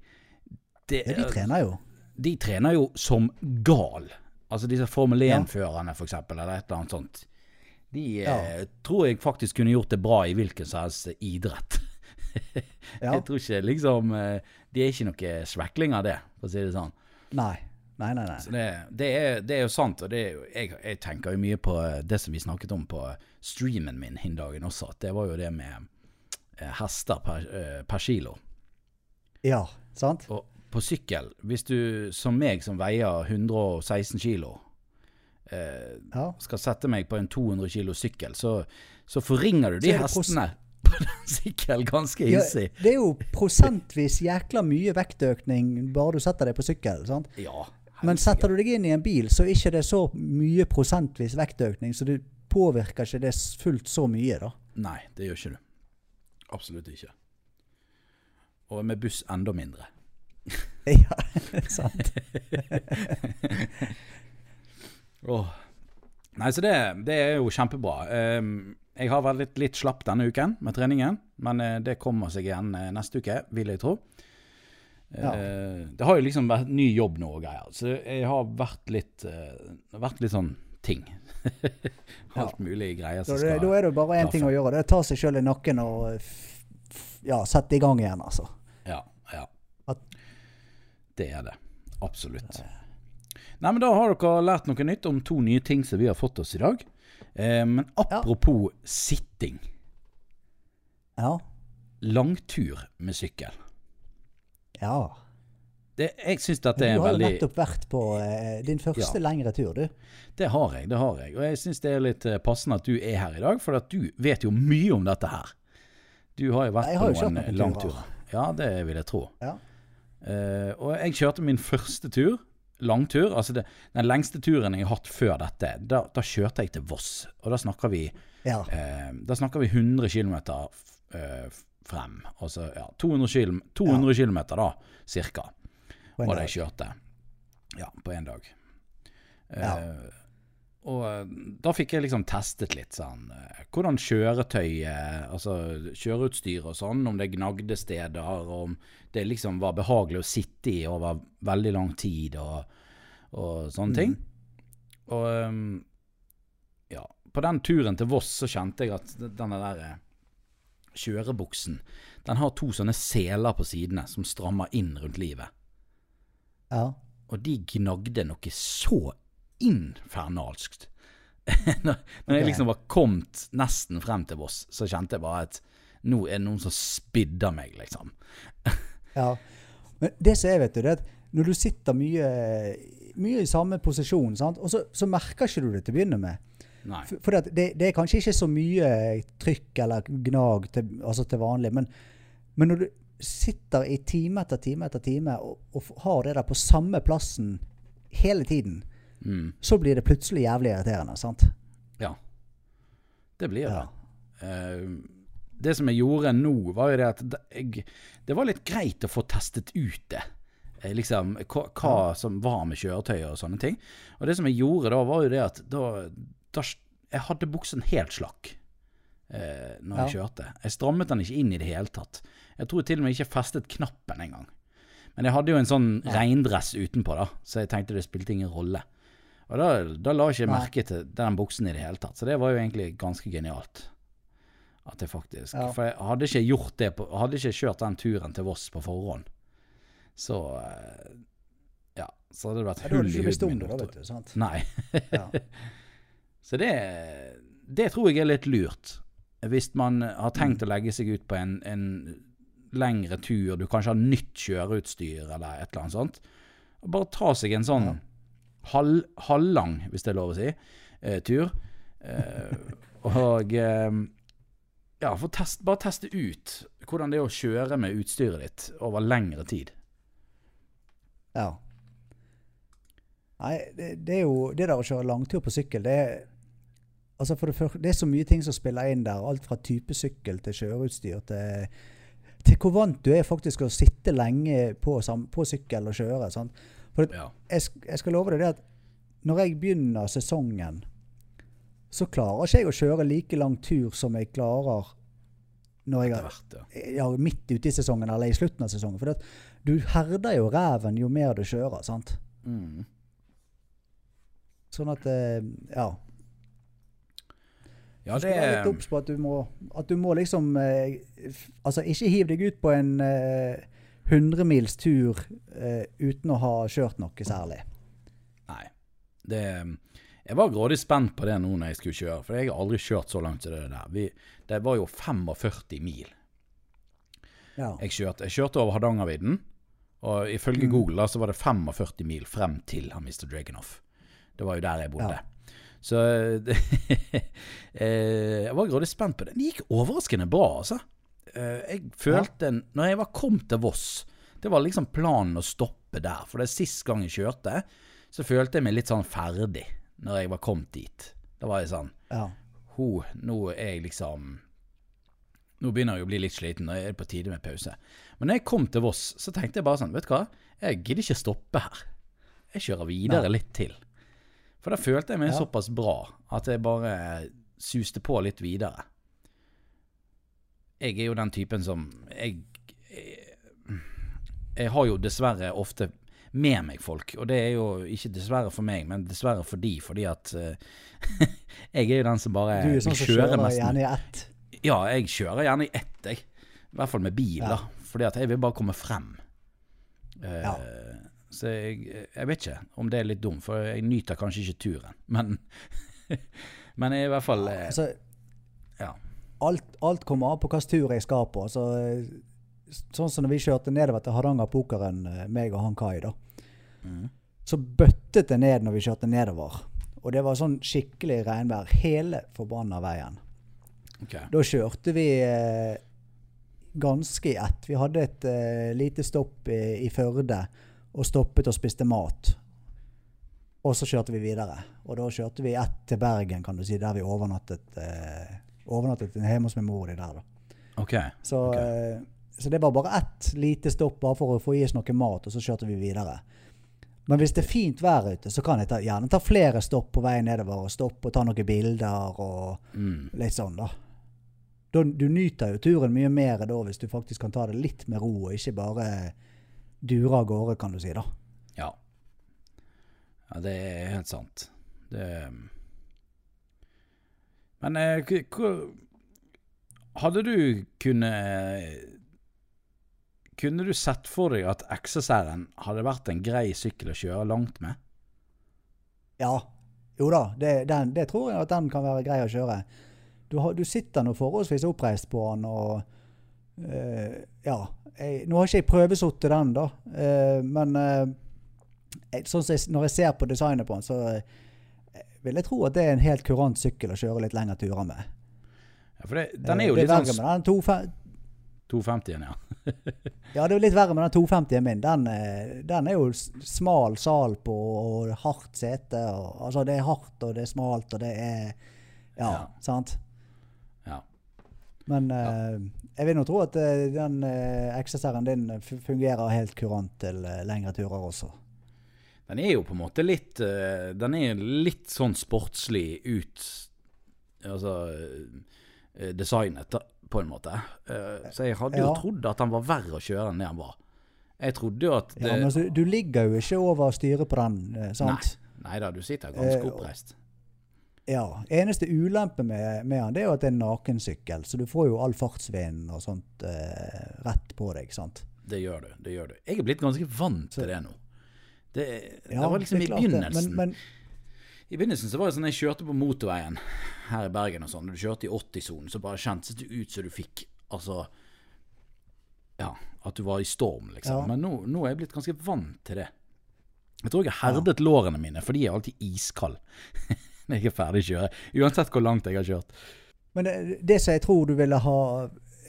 det, Ja, de trener jo. de trener jo som gal. Altså disse Formel 1-førerne, for eksempel, eller et eller annet sånt. De Ja. eh, tror jeg faktisk kunne gjort det bra i hvilken som helst idrett. [LAUGHS] Ja. Jeg tror ikke liksom eh, De er ikke noe svekling av det, for å si det sånn. Nei. Nei, nei, nei. Så det, det, er, det er jo sant, og det jo, jeg, jeg tenker jo mye på eh, det som vi snakket om på streamen min hin dagen også, at det var jo det med eh, hester per, eh, per kilo. Ja, sant? Og på sykkel, hvis du som meg som veier 116 kilo, eh, Ja. skal sette meg på en 200 kilo sykkel, så, så forringer du de hestene [LAUGHS] på den sykkelen ganske Ja, det er jo prosentvis jækla mye vektøkning bare du setter deg på sykkel. sant? Ja. Men setter du deg inn i en bil, så er ikke det så mye prosentvis vektøkning, så du påvirker ikke det fullt så mye, da. Nei, det gjør ikke du. Absolutt ikke. Og med buss enda mindre. [LAUGHS] Ja, sant. [LAUGHS] oh. Nei, så det, det er jo kjempebra. Ehm, jeg har vært litt, litt slapp denne uken med treningen, men eh, det kommer seg igjen eh, neste uke, vil jeg tro. Ja. Eh, det har jo liksom vært ny jobb nå og greier, så jeg har vært litt, eh, vært litt sånn ting. [LAUGHS] Alt mulig greier som skal da er det bare én ting å gjøre. Det er å ta seg sjøl i nakken og ja, sette i gang igjen, altså. Ja, ja. Det er det. Absolutt. Nei, men Da har dere lært noe nytt om to nye ting som vi har fått oss i dag. Eh, men apropos sitting. Ja. Langtur med sykkel. Ja. Det, jeg syns dette Du er har jo veldig nettopp vært på eh, din første lengre tur, du. Det har jeg. det har jeg. Og jeg syns det er litt eh, passende at du er her i dag, for at du vet jo mye om dette her. Du har jo vært Jeg har på en noen eh, langturer. Ja, det vil jeg tro. Ja. Uh, og jeg kjørte min første tur, langtur. Altså det, den lengste turen jeg har hatt før dette, da, da kjørte jeg til Voss. Og da snakker vi, Ja. uh, da snakker vi 100 km frem. Altså ja, 200 km, ja. da, cirka, Og var det jeg kjørte. Ja, på én dag. Ja. Uh, og eh, da fikk jeg liksom testet litt sånn eh, Hvordan kjøretøy, eh, altså kjøreutstyr og sånn, om det gnagde steder, og om det liksom var behagelig å sitte i over veldig lang tid og, og sånne ting. Og eh, ja, på den turen til Voss så kjente jeg at denne der eh, kjørebuksen, den har to sånne seler på sidene som strammer inn rundt livet. Ja. Og de gnagde noe så infernalskt. [LAUGHS] når jeg liksom var kommet nesten frem til Voss, så kjente jeg bare at nå er det noen som spidder meg, liksom. [LAUGHS] Ja. Men det som er, vet du, det er at når du sitter mye, mye i samme posisjon, sant? og så, så merker ikke du det til å begynne med. For, det, det er kanskje ikke så mye trykk eller gnag til, altså til vanlig, men, men når du sitter i time etter time etter time og, og har det der på samme plassen hele tiden, Mm. så blir det plutselig jævlig irriterende. sant? Ja. Det blir det. Ja. Uh, det som jeg gjorde nå, var jo det at jeg, det var litt greit å få testet ut det. Eh, liksom hva, hva som var med kjøretøyet og sånne ting. Og det som jeg gjorde da, var jo det at da, Jeg hadde buksen helt slakk eh, når jeg kjørte. Jeg strammet den ikke inn i det hele tatt. Jeg tror til og med ikke festet knappen engang. Men jeg hadde jo en sånn regndress utenpå, da, så jeg tenkte det spilte ingen rolle. Og da, da la jeg ikke Nei. merke til den buksen i det hele tatt. Så det var jo egentlig ganske genialt. At jeg faktisk Ja. For jeg hadde ikke gjort det på, Hadde ikke kjørt den turen til Voss på forhånd, så eh, Ja, så hadde det vært Ja, hull i huden min. da, vet du. sant? Nei. Ja. [LAUGHS] Så det, det tror jeg er litt lurt. Hvis man har tenkt å legge seg ut på en, en lengre tur, du kanskje har nytt kjøreutstyr eller et eller annet sånt. Bare ta seg en sånn halv, halvlang, hvis det er lov å si, eh, tur. Eh, og eh, ja, få test, bare teste ut hvordan det er å kjøre med utstyret ditt over lengre tid. Ja. Nei, det, det er jo det der å kjøre langtur på sykkel, det er Altså for det, første, det er så mye ting som spiller inn der. Alt fra type sykkel til kjøreutstyr til, til hvor vant du er faktisk å sitte lenge på, på sykkel og kjøre. Sant? For Ja. jeg, jeg skal love deg det at når jeg begynner sesongen, så klarer ikke jeg å kjøre like lang tur som jeg klarer når jeg er ja. ja, midt ute i sesongen eller i slutten av sesongen. For det, du herder jo ræven jo mer du kjører. sant? Mm. Sånn at eh, Ja. Ja, Du skal være litt obs på at du må, at du må liksom eh, Altså, ikke hiv deg ut på en eh, 100-mils tur eh, uten å ha kjørt noe særlig. Nei. Det, jeg var grådig spent på det nå når jeg skulle kjøre, for jeg har aldri kjørt så langt som det der. Vi, det var jo 45 mil Ja. jeg kjørte. Jeg kjørte over Hardangervidda, og ifølge Mm. Google da, så var det 45 mil frem til han Mr. Dragonoff. Det var jo der jeg bodde. Ja. Så [LAUGHS] eh, jeg var grådig spent på det. Det gikk overraskende bra, altså. Eh, jeg følte Når jeg var kommet til Voss, det var liksom planen å stoppe der. For det er sist gang jeg kjørte, så følte jeg meg litt sånn ferdig når jeg var kommet dit. Da var jeg sånn Ja. Ho, nå er jeg liksom Nå begynner jeg å bli litt sliten, og er det på tide med pause. Men når jeg kom til Voss, så tenkte jeg bare sånn, vet du hva, jeg gidder ikke stoppe her. Jeg kjører videre Nei. litt til. For da følte jeg meg Ja. såpass bra at jeg bare suste på litt videre. Jeg er jo den typen som Jeg, jeg, jeg har jo dessverre ofte med meg folk, og det er jo ikke dessverre for meg, men dessverre for de, fordi at uh, [LAUGHS] Jeg er jo den som bare Du er sånn som kjøre kjører mest gjerne i ett. ja, jeg kjører gjerne i ett, jeg. I hvert fall med bil, Ja. da. Fordi at jeg vil bare komme frem. Uh, Ja. Så jeg, jeg vet ikke om det er litt dumt, for jeg nyter kanskje ikke turen. Men, [LAUGHS] men i hvert fall eh, Altså, Ja. alt, alt kommer an på hvilken tur jeg skal på. Så, eh, sånn som når vi kjørte nedover til Hardangerpokeren, eh, meg og han Kai, da. Mm. Så bøttet det ned når vi kjørte nedover. Og det var sånn skikkelig regnvær hele forbanna veien. Okay. Da kjørte vi eh, ganske i ett. Vi hadde et eh, lite stopp i, i Førde og stoppet og spiste mat. Og så kjørte vi videre. Og da kjørte vi ett til Bergen, kan du si, der vi overnattet, eh, overnattet hjemme hos min mor og de der. da. Okay. Så, okay. eh, så det var bare ett lite stopp bare for å få i oss noe mat, og så kjørte vi videre. Men hvis det er fint vær ute, så kan jeg ta, gjerne ta flere stopp på vei nedover. og Stoppe og ta noen bilder og Mm. litt sånn, da. da. Du nyter jo turen mye mer da hvis du faktisk kan ta det litt med ro, og ikke bare dure av gårde, kan du si. da. Ja. Ja, det er helt sant. Det Men eh, hvor Hadde du kunne Kunne du sett for deg at XSR-en hadde vært en grei sykkel å kjøre langt med? Ja. Jo da, det, den, det tror jeg at den kan være grei å kjøre. Du, har, du sitter nå forholdsvis oppreist på den, og eh, Ja. Jeg, nå har ikke jeg prøvesittet den, da, eh, men eh, sånn jeg, når jeg ser på designet på den, så eh, vil jeg tro at det er en helt kurant sykkel å kjøre litt lengre turer med. Ja, for det, den er Eh, jo det litt verre sånn med den 250 250-en, ja. [LAUGHS] Ja, det er jo litt verre med den 250-en min. Den, eh, den er jo smal sal på og hardt sete. Og, altså, det er hardt, og det er smalt, og det er Ja, Ja. sant? ja. Men eh, jeg vil nå tro at eh, den eh, XSR-en din fungerer helt kurant til eh, lengre turer også. Den er jo på en måte litt eh, Den er litt sånn sportslig ut Altså eh, designet, på en måte. Eh, så jeg hadde jo Ja. trodd at den var verre å kjøre enn det den var. Jeg trodde jo at det Ja, men altså, du ligger jo ikke over styret på den, eh, sant? Nei da, du sitter ganske Eh, oppreist. Ja. Eneste ulempe med, med den, det er jo at det er en nakensykkel, så du får jo all fartsvinden og sånt eh, rett på deg, sant? Det gjør du. det gjør du. Jeg er blitt ganske vant til det nå. Det, det Ja, var liksom det i begynnelsen. Men, men, I begynnelsen så var det sånn jeg kjørte på motorveien her i Bergen og sånn, når du kjørte i 80-sonen, så bare kjentes det ut som du fikk altså Ja, at du var i storm, liksom. Ja. Men nå, nå er jeg blitt ganske vant til det. Jeg tror jeg har herdet lårene mine, for de er alltid iskalde [LAUGHS] [LAUGHS] når jeg er ferdig kjøre. Uansett hvor langt jeg har kjørt. Men det, det som jeg tror du ville ha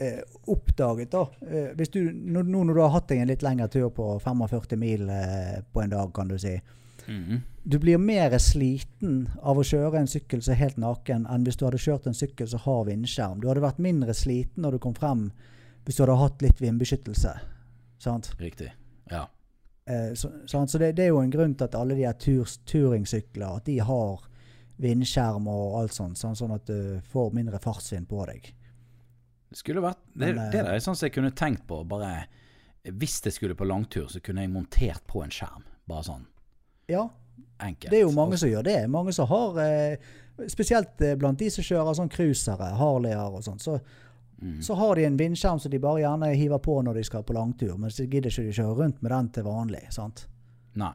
eh, oppdaget, da eh, hvis du, Nå nå når du har hatt deg en litt lengre tur på 45 mil eh, på en dag, kan du si. Mhm. Du blir mer sliten av å kjøre en sykkel som er helt naken, enn hvis du hadde kjørt en sykkel som har vindskjerm. Du hadde vært mindre sliten når du kom frem hvis du hadde hatt litt vindbeskyttelse. Sant? Riktig. Ja. Eh, så så det, det er jo en grunn til at alle de her tur, turingsykler at de har vindskjerm og alt sånt, sånn, sånn at du får mindre fartsvind på deg. Det skulle vært Det, Men, eh, det der er sånn som jeg kunne tenkt på, bare Hvis jeg skulle på langtur, så kunne jeg montert på en skjerm. Bare sånn Ja, enkelt. det er jo mange som gjør det. Mange som har eh, Spesielt eh, blant de som kjører sånn cruisere, Harleyer og sånn. Så, Mm. så har de en vindskjerm som de bare gjerne hiver på når de skal på langtur. Men så gidder ikke de kjøre rundt med den til vanlig. sant? Nei.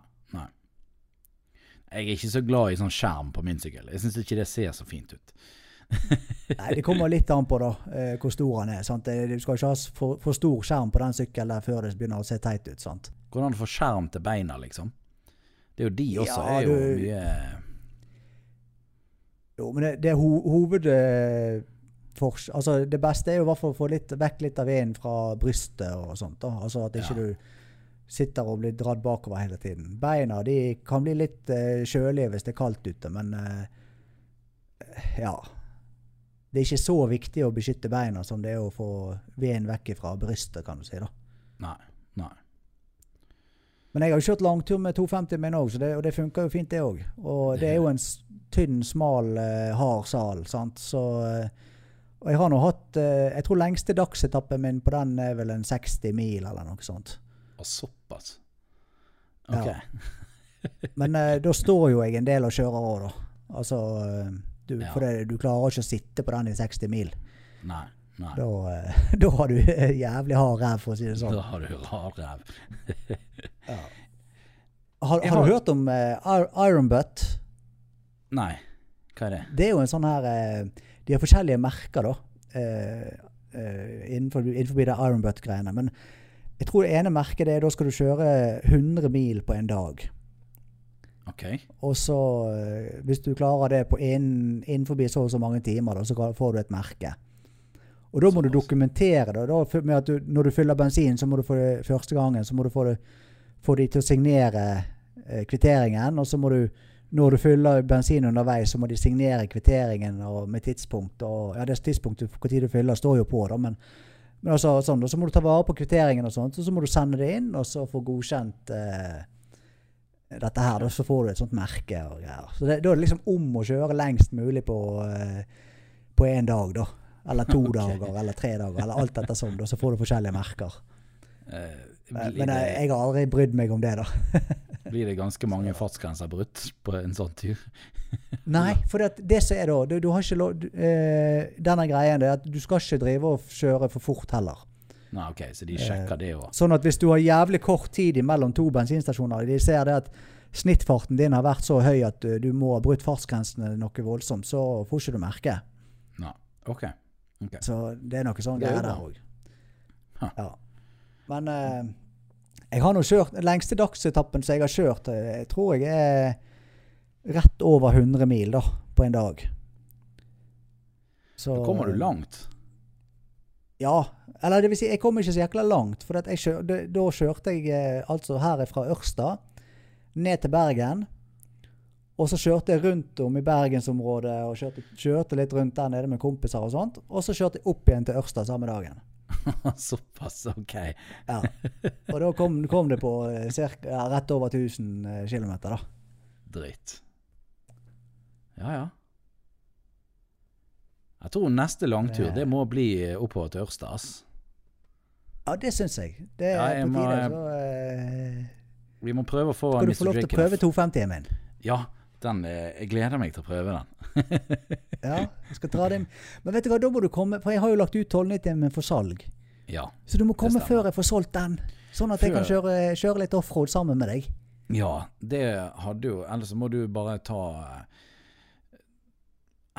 Jeg er ikke så glad i sånn skjerm på min sykkel. Jeg syns ikke det ser så fint ut. [LAUGHS] Nei, Det kommer litt an på da, eh, hvor stor han er. sant? Du skal ikke ha for, for stor skjerm på den sykkelen før det begynner å se teit ut. sant? Hvordan få skjerm til beina, liksom? Det er jo de også Ja, er jo du- mye Jo, men det, det er ho hoved... For, altså det beste er jo i hvert fall å få litt, vekk litt av vinden fra brystet og sånt. da. Altså At ikke Ja. du sitter og blir dratt bakover hele tiden. Beina de kan bli litt uh, kjølige hvis det er kaldt ute, men uh, ja. Det er ikke så viktig å beskytte beina som det er å få veden vekk fra brystet, kan du si. da. Nei. Nei. Men jeg har jo kjørt langtur med 250 min òg, og det funker jo fint, det òg. Og det er jo en tynn, smal, uh, hard sal, sant. Så Og jeg har nå hatt Jeg tror lengste dagsetappen min på den er vel en 60 mil, eller noe sånt. Såpass. OK. Ja. [LAUGHS] Men uh, da står jo jeg en del og kjører òg, da. Altså eh, du, Ja. For det, du klarer ikke å sitte på den i 60 mil. Nei. Nei. Da, uh, [LAUGHS] da har du [LAUGHS] jævlig hard ræv, for å si det sånn. Da har du hard ræv. Ja. Har, har har- du hørt om uh, Iron Butt? Nei. Hva er det? Det er jo en sånn her uh, De har forskjellige merker, da. Uh, innenfor, innenfor det Iron Butt-greiene. Men jeg tror det ene merket det er da skal du kjøre 100 mil på en dag. OK. Og så, eh, hvis du klarer det på inn, innenfor så og så mange timer, da, så får du et merke. Og da må du dokumentere det. Da, med at du, når du fyller bensin, så må du få det første gangen så må du få, det, få de til å signere eh, kvitteringen. Og så må du, når du fyller bensin underveis, så må de signere kvitteringen og med tidspunkt. Og, ja, det tidspunktet hvor tid du fyller, står jo på, da, men, men altså, sånn, og så må du ta vare på kvitteringen, og sånt, og så må du sende det inn, og så få godkjent eh, dette her, da, så får du et sånt merke og greier. Så det, da er det liksom om å kjøre lengst mulig på eh, på én dag, da. Eller to [LAUGHS] okay. dager, eller tre dager, eller alt etter sånn. Da, så får du forskjellige merker. Eh, Eh, Men jeg, jeg har aldri brydd meg om det, da. [LAUGHS] blir det ganske mange fartsgrenser brutt på en sånn tur? [LAUGHS] Nei, for det, det som er da du, du har ikke lov du, eh, Denne greien er at du skal ikke drive og kjøre for fort heller. Nei, OK, så de sjekker det òg. Sånn at hvis du har jævlig kort tid mellom to bensinstasjoner, de ser det at snittfarten din har vært så høy at du, du må ha brutt fartsgrensene noe voldsomt, så får ikke du merke. Nei. OK. ok. Så det er noe sånn er greier der òg. Ja. Men eh, jeg har nå kjørt Den lengste dagsetappen som jeg har kjørt, eh, jeg tror jeg er rett over 100 mil da, på en dag. Så Da kommer du langt. Ja. Eller det vil si, jeg kom ikke så jækla langt. For at jeg kjør, da, da kjørte jeg eh, altså her fra Ørsta ned til Bergen. Og så kjørte jeg rundt om i bergensområdet og kjørte, kjørte litt rundt der nede med kompiser og sånt. Og så kjørte jeg opp igjen til Ørsta samme dagen. [LAUGHS] Såpass, OK. Ja. Og da kom, kom det på eh, cirka, ja, rett over 1000 km, da. Dritt. Ja, ja. Jeg tror neste langtur Eh. det må bli oppover til Ørsta, ass. Ja, det syns jeg. Det er Ja, jeg på tide. må, Så uh, Vi må prøve å få skal du få lov til å prøve 250-en min. Ja, den, eh, jeg gleder meg til å prøve den. [LAUGHS] Ja, jeg skal dra den. Men vet du hva, da må du komme, for jeg har jo lagt ut 1290 min for salg. Ja. Så du må komme før jeg får solgt den. Sånn at jeg kan kjøre, kjøre litt offroad sammen med deg. Ja, det hadde jo Ellers må du bare ta eh,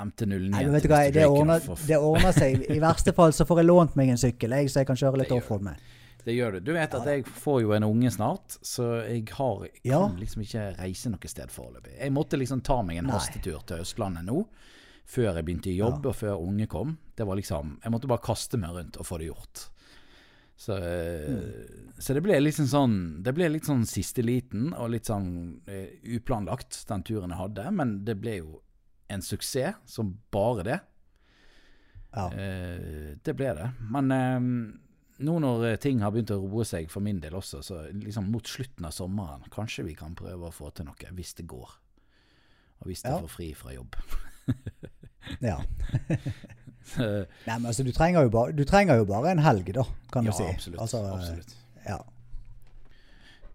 MT09 Nei, vet du hva, det ordner, det ordner seg. I verste fall så får jeg lånt meg en sykkel, jeg, så jeg kan kjøre litt offroad med. Det gjør du. Du vet at jeg får jo en unge snart, så jeg har, kan Ja. liksom ikke reise noe sted foreløpig. Jeg måtte liksom ta meg en Nei. hastetur til Østlandet nå, før jeg begynte i jobb og før unge kom. Det var liksom Jeg måtte bare kaste meg rundt og få det gjort. Så, Mm. så det ble liksom sånn Det ble litt sånn siste liten og litt sånn uh, uplanlagt, den turen jeg hadde. Men det ble jo en suksess som bare det. Ja. Uh, det ble det. Men eh, nå når eh, ting har begynt å roe seg for min del også, så liksom mot slutten av sommeren, kanskje vi kan prøve å få til noe, hvis det går. Og hvis jeg Ja. får fri fra jobb. ja. Eh, [LAUGHS] Nei, men altså, du trenger, bare, du trenger jo bare en helg, da, kan ja, du si. absolutt. Altså, absolutt. Ja.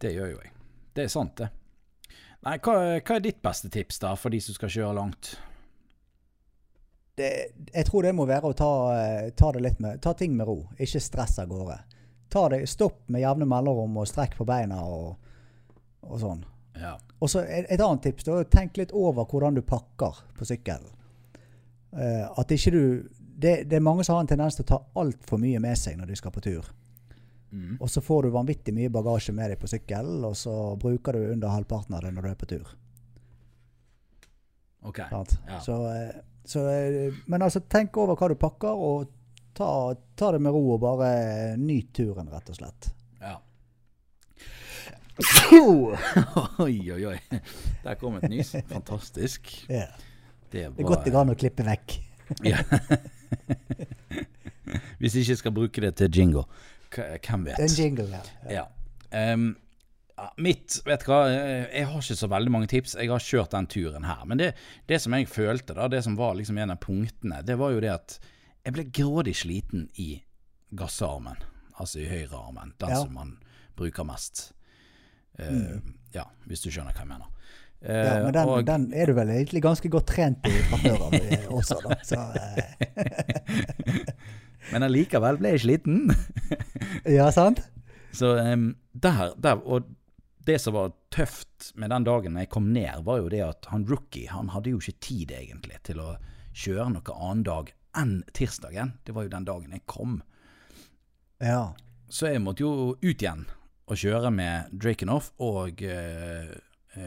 Det gjør jo jeg. Det er sant, det. Nei, hva, hva er ditt beste tips da, for de som skal kjøre langt? Det, jeg tror det må være å ta, eh, ta med Ta ting med ro. Ikke stress av gårde. Ta det, stopp med jevne mellomrom og strekk på beina og, og sånn. Ja. Og så et, et annet tips. da, Tenk litt over hvordan du pakker på sykkelen. Uh, at ikke du det, det er mange som har en tendens til å ta altfor mye med seg når de skal på tur. Mm. Og så får du vanvittig mye bagasje med deg på sykkelen, og så bruker du under halvparten av det når du er på tur. Ok. Ja. Så, eh, så, eh, men altså, tenk over hva du pakker, og ta, ta det med ro og bare nyt turen, rett og slett. Ja. [COUGHS] oi, oi, oi. Der kom et nys. Fantastisk. Ja. Det Det er godt det går an å klippe vekk. Ja. [LAUGHS] Hvis jeg ikke skal bruke det til jingle. Hvem vet? En jingle, ja. Ja. Ja, mitt Vet du hva, eh, jeg har ikke så veldig mange tips. Jeg har kjørt den turen her. Men det, det som jeg følte, da, det som var liksom en av punktene, det var jo det at jeg ble grådig sliten i gassarmen. Altså i høyrearmen. Den Ja. som man bruker mest. Eh, Ja, hvis du skjønner hva jeg mener. ja Eh, men den, og- den er du vel egentlig ganske godt trent i fra før av også, da. Så eh, [LAUGHS] Men allikevel ble jeg sliten. Ja, sant? [LAUGHS] Så um, der, der Og det som var tøft med den dagen jeg kom ned, var jo det at han rookie han hadde jo ikke tid egentlig til å kjøre noen annen dag enn tirsdagen. Det var jo den dagen jeg kom. Ja. Så jeg måtte jo ut igjen og kjøre med Drakenoff og eh,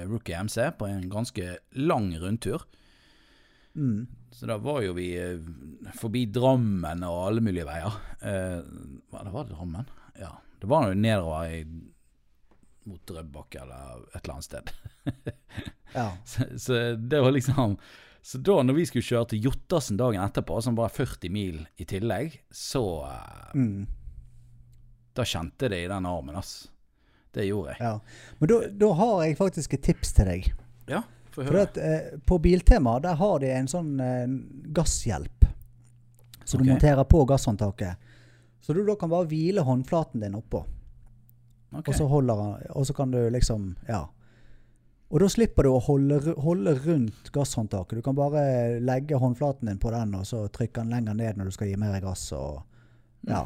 Rookie MC på en ganske lang rundtur. Mm. Så da var jo vi eh, forbi Drammen og alle mulige veier. Uh, var det Drammen? Ja. Det var jo nedover i, mot Drøbak eller et eller annet sted. [LAUGHS] ja. Så, så det var liksom Så da når vi skulle kjøre til Jottersen dagen etterpå, som var 40 mil i tillegg, så eh, Mm. Da kjente jeg det i den armen, ass. Det gjorde jeg. ja. Men da, har jeg faktisk et tips til deg. Ja, få For høre. at, eh, på Biltema der har de en sånn eh, gasshjelp. Så okay. du monterer på gasshåndtaket. Så du da kan bare hvile håndflaten din oppå. Ok. Og så holder han Og så kan du liksom Ja. Og da slipper du å holde, holde rundt gasshåndtaket. Du kan bare legge håndflaten din på den, og så trykke den lenger ned når du skal gi mer gass. Og, ja.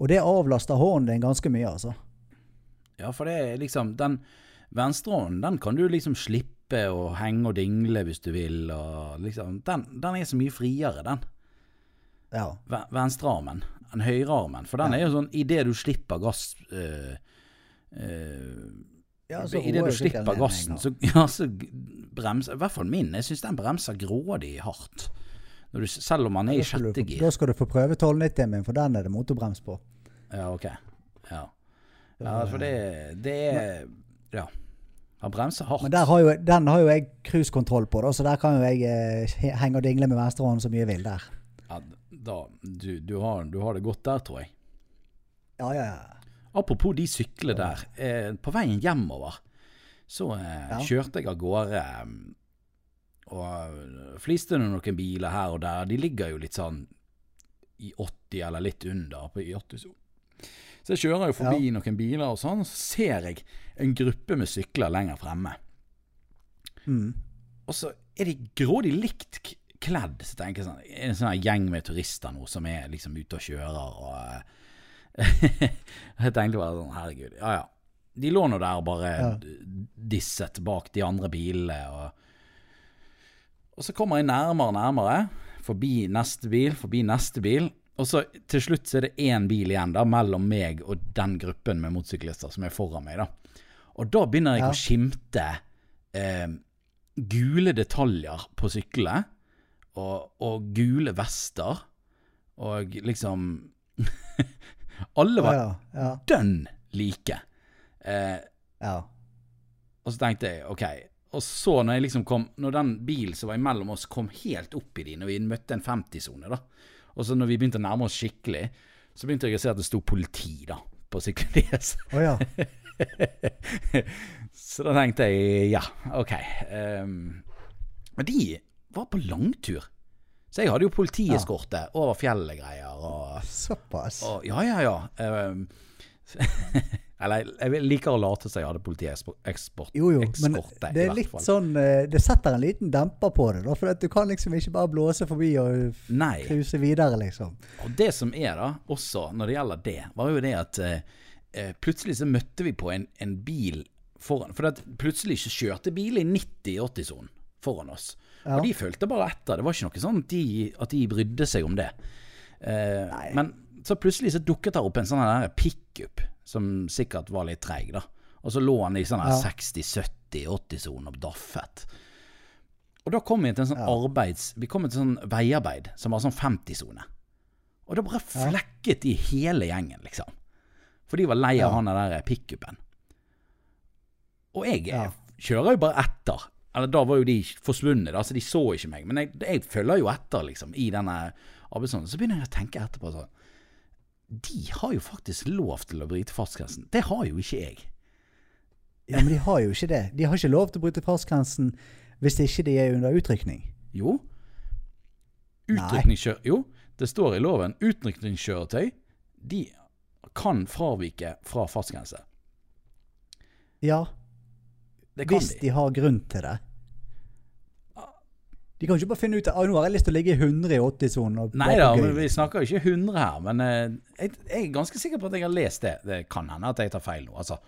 og det avlaster hånden din ganske mye, altså. Ja, for det er liksom Den venstrehånden, den kan du liksom slippe å henge og dingle hvis du vil, og liksom Den, den er så mye friere, den. Ja. Ve- Venstrearmen enn høyrearmen. For den er jo sånn idet du slipper gass øh, øh, [LAUGHS] ja så Idet du slipper gassen, så, ja, så bremser I hvert fall min. Jeg syns den bremser grådig hardt. Du, selv om den er i sjette gir. da skal du få prøve 1290 min, for den er det motorbrems på. Ja, ok. Ja, ja for det, det er Ja. Han bremser hardt. Men har jo, den har jo jeg cruisekontroll på, da, så der kan jo jeg eh, henge og dingle med venstrehånden så mye jeg vil der. Ja, da, du, du, har, du har det godt der, tror jeg. Ja, ja, ja. Apropos de syklene der. Eh, på veien hjemover så eh, Ja. kjørte jeg av gårde eh, og fliste noen biler her og der. De ligger jo litt sånn i 80 eller litt under på i 80 så. Så jeg kjører jo forbi noen biler og sånn, så ser jeg en gruppe med sykler lenger fremme. Mm. Og så er de grådig likt kledd. Så tenker jeg sånn En sånn gjeng med turister nå som er liksom ute og kjører og eh, [LAUGHS] Jeg tenkte bare sånn Herregud. Ja ja. De lå nå der og bare Ja. disset bak de andre bilene. Og, og så kommer jeg nærmere og nærmere. Forbi neste bil, forbi neste bil. Og så til slutt så er det én bil igjen da mellom meg og den gruppen med motorsyklister som er foran meg. da Og da begynner jeg Ja. å skimte eh, gule detaljer på syklene. Og, og gule vester. Og liksom [LAUGHS] Alle var Ja, ja, dønn like. Eh, ja. og så tenkte jeg OK. Og så når jeg liksom kom Når den bilen som var imellom oss kom helt opp i de, når vi møtte en 50-sone, da. Og så når vi begynte å nærme oss skikkelig, så begynte jeg å se at det sto politi, da, på sykkelen deres. [LAUGHS] Å ja. så da tenkte jeg ja, OK. Um, men de var på langtur. Så jeg hadde jo politieskorte over fjellet-greier og Såpass. og, ja, ja, ja. Um, [LAUGHS] eller jeg liker å late som jeg hadde politieksport. Jo, jo, men det er litt sånn eh, Det setter en liten demper på det, da. For du kan liksom ikke bare blåse forbi og Nei. cruise videre, liksom. Og det som er da, også når det gjelder det, var jo det at eh, plutselig så møtte vi på en, en bil foran. For plutselig så kjørte bil i 90-80-sonen foran oss. Ja. Og de fulgte bare etter. Det var ikke noe sånn at de, at de brydde seg om det. Eh, men så plutselig så dukket det opp en sånn pickup som sikkert var litt treig, da. Og så lå han i sånn Ja. 60-70-80-sonen og daffet. Og da kom vi til en sånn Ja. arbeids... Vi kom til sånn veiarbeid som var sånn 50-sone. Og det bare flekket i hele gjengen, liksom. For de var lei av han der pickupen. Og jeg kjører jo bare etter. Eller da var jo de forsvunnet, altså de så ikke meg. Men jeg, jeg følger jo etter, liksom, i denne arbeidsånden. Så begynner jeg å tenke etterpå sånn De har jo faktisk lov til å bryte fartsgrensen. Det har jo ikke jeg. Ja, men de har jo ikke det. De har ikke lov til å bryte fartsgrensen hvis ikke de er under utrykning. Jo. Utrykningskjør... Jo, det står i loven. Utrykningskjøretøy de kan fravike fra fartsgrense. Ja, Det hvis de. de har grunn til det. De kan ikke bare finne ut at ah, nå har jeg lyst til å ligge i 100 i 80-sonen. og Nei da, men vi snakker jo ikke 100 her. Men eh, jeg, jeg er ganske sikker på at jeg har lest det. Det kan hende at jeg tar feil nå, altså.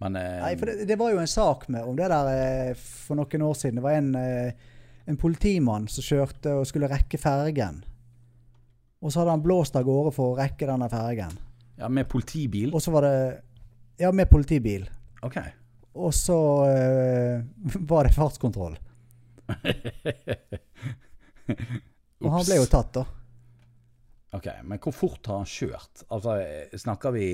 Men eh, Nei, for det, det var jo en sak med, om det der eh, for noen år siden. Det var en, eh, en politimann som kjørte og skulle rekke fergen. Og så hadde han blåst av gårde for å rekke denne fergen. Ja, med politibil. Og så var det Ja, med politibil. Ok. Og så uh, [LAUGHS] var det fartskontroll. [LAUGHS] Og han ble jo tatt, da. Ok, Men hvor fort har han kjørt? Altså, eh, snakker vi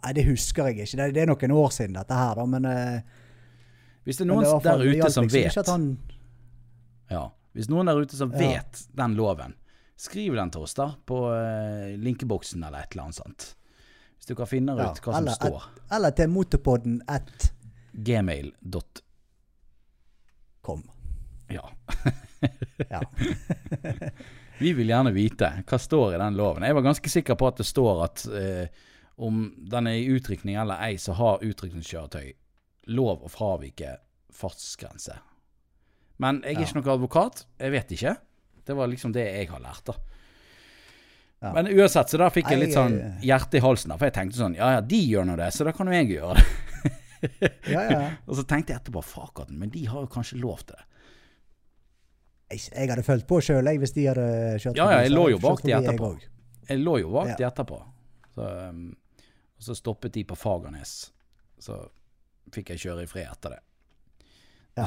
Nei, det husker jeg ikke. Det, det er noen år siden dette her, da. Men, uh, Hvis det er noen det der ute som liksom vet han, Ja. Hvis noen der ute som Ja. vet den loven, skriv den til oss da på uh, linkeboksen eller et eller annet sånt. Du kan finne ut Ja, hva som eller står. Eller til motorpodden at Gmail.com. Ja. [LAUGHS] Ja. Vi vil gjerne vite hva står i den loven. Jeg var ganske sikker på at det står at eh, om den er i utrykning eller ei, så har utrykningskjøretøy lov å fravike fartsgrense. Men jeg er ikke noen advokat. Jeg vet ikke. Det var liksom det jeg har lært, da. Ja. Men uansett, så da fikk jeg litt sånn hjerte i halsen. For jeg tenkte sånn Ja ja, de gjør nå det, så da kan jo jeg gjøre det. Ja, ja. [LAUGHS] Og så tenkte jeg etterpå Fakaten, men de har jo kanskje lov til det. Jeg, jeg hadde fulgt på sjøl hvis de hadde kjørt Ja, ja, jeg lå jo bak de etterpå. Jeg lå jo bak de etterpå. Så, um, og så stoppet de på Fagernes. Så fikk jeg kjøre i fred etter det. Ja.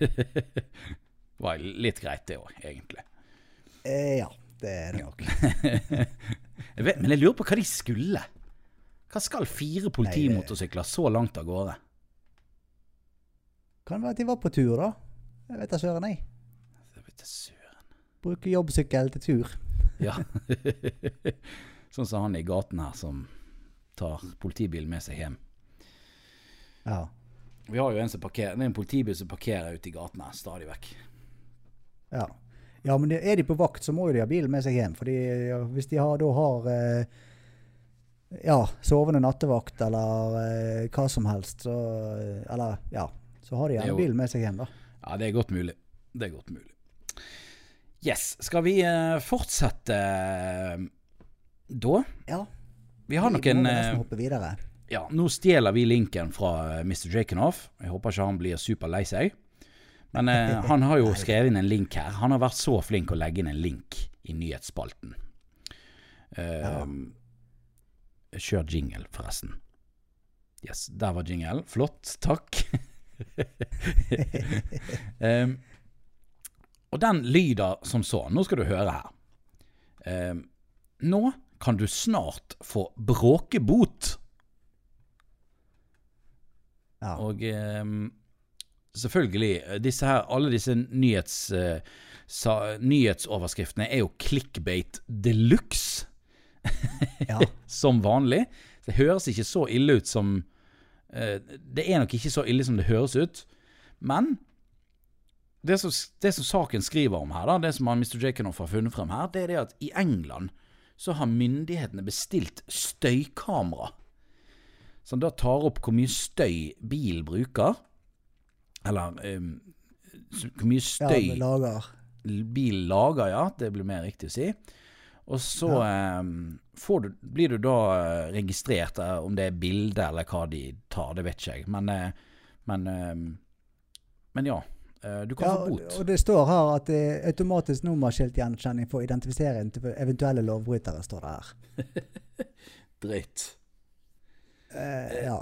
det [LAUGHS] var litt greit, det òg, egentlig. Eh, ja, det er det nok. [LAUGHS] Jeg vet, men jeg lurer på hva de skulle. Hva skal fire politimotorsykler så langt av gårde? Kan være at de var på tur, da. Jeg vet da søren, jeg. Jeg vet søren. Bruker jobbsykkel til tur. Ja. [LAUGHS] sånn som han i gaten her som tar politibilen med seg hjem. Ja. Vi har jo en som parkerer, er en politibil som parkerer ute i gaten her stadig vekk. Ja. Ja, men er de på vakt, så må jo de ha bilen med seg hjem. Fordi hvis de har, da har eh, ja, sovende nattevakt eller eh, hva som helst, så eh, Eller ja, så har de er gjerne bilen med seg hjem, da. Ja, det er godt mulig. Det er godt mulig. Yes. Skal vi fortsette da? Ja. Vi har vi noen må hoppe videre. Ja, nå stjeler vi linken fra Mr. Jakenoff. Jeg håper ikke han blir superlei seg. Men eh, [LAUGHS] han har jo skrevet inn en link her. Han har vært så flink å legge inn en link i nyhetsspalten. Eh, Ja. Kjør jingle, forresten. Yes, der var jingle. Flott. Takk. um, [LAUGHS] og den lyder som så. Nå skal du høre her. Um, nå kan du snart få bråkebot. Ja. Og ehm, selvfølgelig, disse her, alle disse nyhets, uh, nyhetsoverskriftene er jo clickbait de luxe, ja. [LAUGHS] som vanlig. Det høres ikke så ille ut som uh, Det er nok ikke så ille som det høres ut, men det som, det som saken skriver om her, da, det som han Mr. Jakenoff har funnet frem her, det er det at i England så har myndighetene bestilt støykamera som da tar opp hvor mye støy bilen bruker. Eller um, hvor mye ja støy lager. bilen lager, ja. Det blir mer riktig å si. Og så eh, får du, blir du da eh, registrert, uh, om det er bilde eller hva de tar, det vet ikke jeg. Men, uh, men, uh, men ja. du kan Ja, få bot. og det står her at det er automatisk nummerskiltgjenkjenning for å identifisere eventuelle lovbrytere, står det her. [LAUGHS] Dritt. Eh, ja.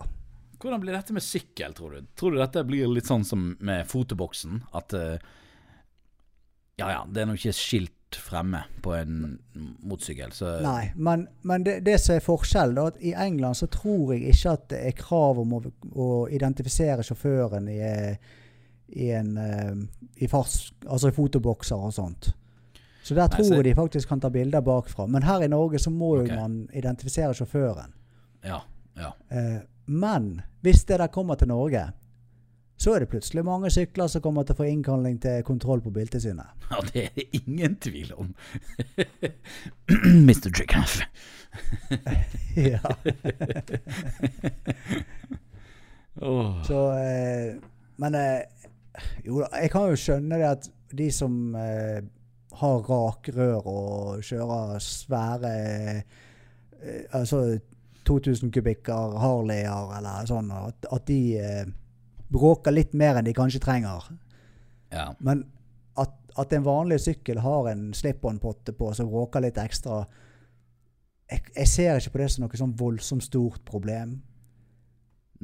Hvordan blir dette med sykkel, tror du? Tror du dette blir litt sånn som med fotoboksen? At eh, Ja ja, det er nå ikke skilt fremme på en motorsykkel, så Nei, men, men det, det som er forskjellen, da, at i England så tror jeg ikke at det er krav om å, å identifisere sjåføren i, i en eh, i fars, altså i fotobokser og sånt. Så der tror jeg de faktisk kan ta bilder bakfra. Men her i Norge så må okay. jo man identifisere sjåføren. Ja. ja. Eh, men hvis det der kommer til Norge, så er det plutselig mange sykler som kommer til å få innkalling til kontroll på Biltilsynet. [LAUGHS] Ja, det er det ingen tvil om. [CLEARS THROAT] Mr. Trigger. [LAUGHS] ja. [LAUGHS] oh. Så eh, Men eh, jo da, jeg kan jo skjønne det at de som eh, har rakrør og kjører svære eh, Altså 2000 kubikker Harleyer eller sånn, at, at de eh, bråker litt mer enn de kanskje trenger. Ja. Men at, at en vanlig sykkel har en slip-on-potte på som bråker litt ekstra jeg, jeg ser ikke på det som noe sånn voldsomt stort problem.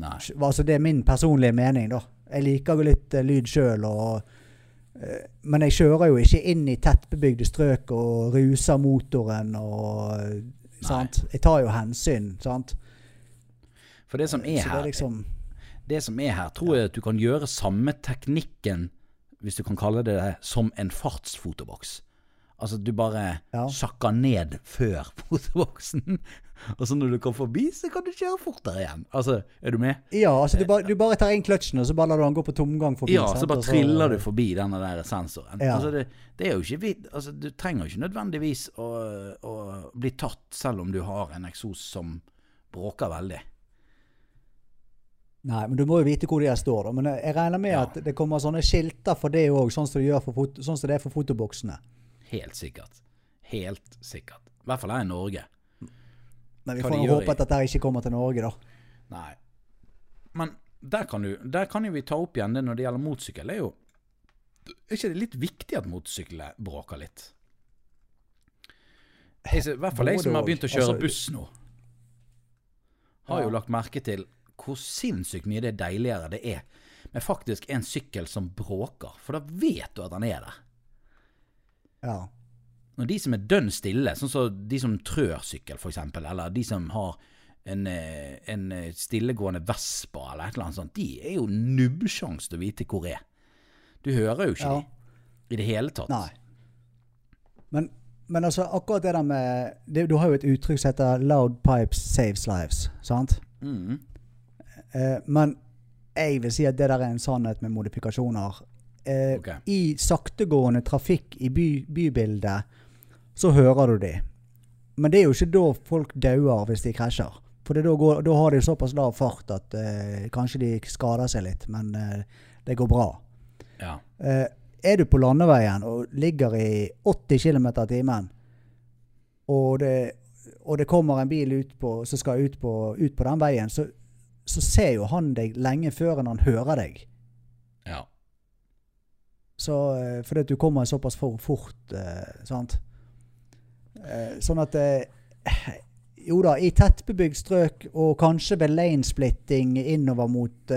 Nei. Altså Det er min personlige mening, da. Jeg liker jo litt uh, lyd sjøl, eh, men jeg kjører jo ikke inn i tettbebygde strøk og ruser motoren og? Jeg tar jo hensyn, sant. For det som er her, det liksom det som er her, tror jeg at du kan gjøre samme teknikken, hvis du kan kalle det det, som en fartsfotoboks. Altså du bare Ja. sjakker ned før [LAUGHS] fotoboksen, og så når du kommer forbi, så kan du kjøre fortere igjen. Altså, er du med? Ja, altså du bare, du bare tar inn kløtsjen, og så bare lar du han gå på tomgang forbi. Ja, sant? så bare så, triller du forbi denne der sensoren. Ja. Altså det, det er jo ikke vidt, altså Du trenger ikke nødvendigvis å, å bli tatt selv om du har en eksos som bråker veldig. Nei, men du må jo vite hvor de her står, da. Men jeg regner med Ja. at det kommer sånne skilter for det òg, sånn, som det sånn som det er for fotoboksene. Helt sikkert. Helt sikkert. I hvert fall her i Norge. Men vi får håpe at dette ikke kommer til Norge, da. Nei. Men der kan, du, der kan vi ta opp igjen det når det gjelder motorsykkel. Det er jo Er ikke det litt viktig at motorsyklene bråker litt? Jeg, I hvert fall jeg som har begynt å kjøre Altså- buss nå, har jo lagt merke til hvor sinnssykt mye det er deiligere det er med faktisk en sykkel som bråker. For da vet du at han er der. Ja. Når de som er dønn stille, sånn som de som trør sykkel f.eks., eller de som har en, eh, en eh, stillegående Vespa eller et eller annet sånt, de er jo nubbsjans til å vite hvor er. Du hører jo ikke Ja. de i det hele tatt. Nei. Men, men altså, akkurat det der med det, Du har jo et uttrykk som heter 'loud pipes saves lives'. sant? Mm. Eh, men jeg vil si at det der er en sannhet med modifikasjoner. Eh, okay. I saktegående trafikk i by, bybildet så hører du de. Men det er jo ikke da folk dauer hvis de krasjer. For det, da, går, da har de såpass lav fart at eh, kanskje de skader seg litt, men eh, det går bra. Ja. Eh, er du på landeveien og ligger i 80 km i timen, og det, og det kommer en bil ut på, som skal ut på, ut på den veien, så, så ser jo han deg lenge før enn han hører deg. Så, eh, fordi at du kommer såpass for fort, eh, sant? Eh, sånn at Jo da, i tettbebygd strøk, og kanskje ved lanesplitting innover mot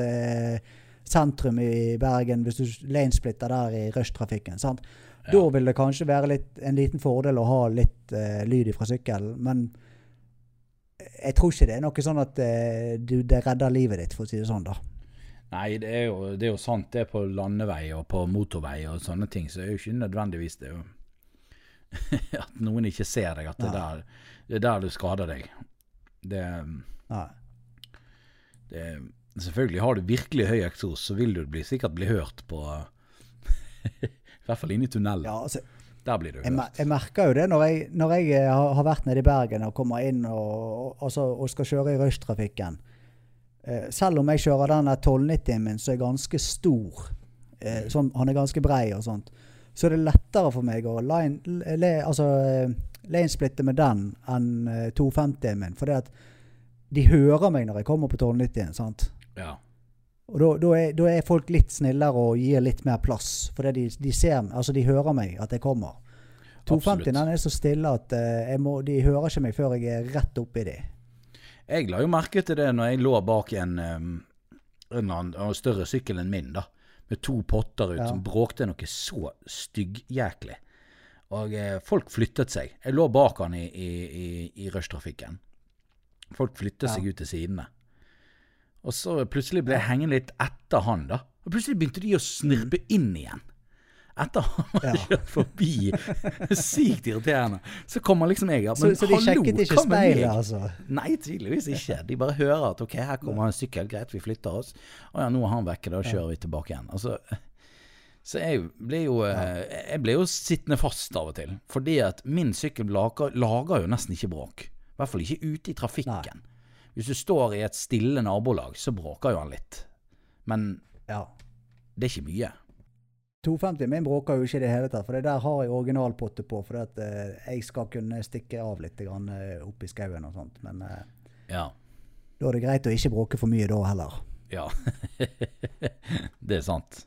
sentrum i Bergen, hvis du lanesplitter der i rushtrafikken, sant? Ja. Da vil det kanskje være litt, en liten fordel å ha litt eh, lyd fra sykkelen, men jeg tror ikke det er noe sånn at eh, du, det redder livet ditt, for å si det sånn, da. Nei, det er, jo, det er jo sant det er på landevei og på motorvei og sånne ting, så det er jo ikke nødvendigvis det [LAUGHS] at noen ikke ser deg, at det er, der, det er der du skader deg. Det, det Selvfølgelig har du virkelig høy eksos, så vil du bli, sikkert bli hørt på [LAUGHS] I hvert fall inne i tunnelen. Ja, altså, Der blir du hørt. jeg merker jo det når jeg, når jeg eh, har, vært nede i Bergen og kommer inn og, og, og skal kjøre i rushtrafikken. Eh, selv om jeg kjører den 1290-en min som er ganske stor, eh, sånn, han er ganske brei og sånt, så er det lettere for meg å line, le, altså, eh, lanesplitte med den enn eh, 250-en min. For de hører meg når jeg kommer på 1290-en. sant? Ja. Og da, er, er folk litt snillere og gir litt mer plass. For de, de ser Altså, de hører meg at jeg kommer. 250 den er så stille at uh, må, de hører ikke meg før jeg er rett oppi de. Jeg la jo merke til det når jeg lå bak en, en annen større sykkel enn min, da. Med to potter ut Ja. som bråkte noe så styggjæklig. Og eh, folk flyttet seg. Jeg lå bak han i, i, i, i rushtrafikken. Folk flyttet Ja. seg ut til sidene. Og så plutselig ble jeg hengende litt etter han, da. Og plutselig begynte de å snirpe inn igjen. Etter han har Ja. kjørt forbi. Sykt irriterende. Så kommer liksom jeg. Så, Men så de hallo, sjekket ikke speilet, altså? Nei, tydeligvis ikke. De bare hører at ok, her kommer en sykkel, greit, vi flytter oss. Å ja, nå er han vekke, da kjører vi tilbake igjen. Altså, så jeg ble jo eh, Jeg ble jo sittende fast av og til. Fordi at min sykkel lager, lager jo nesten ikke bråk. I hvert fall ikke ute i trafikken. Hvis du står i et stille nabolag, så bråker jo han litt. Men Ja. det er ikke mye. 250 min bråker jo ikke i det hele tatt, for det der har jeg originalpotte på. For at, eh, jeg skal kunne stikke av litt grann, eh, i skauen og sånt. Men eh, Ja. da er det greit å ikke bråke for mye da heller. Ja. [LAUGHS] det er sant.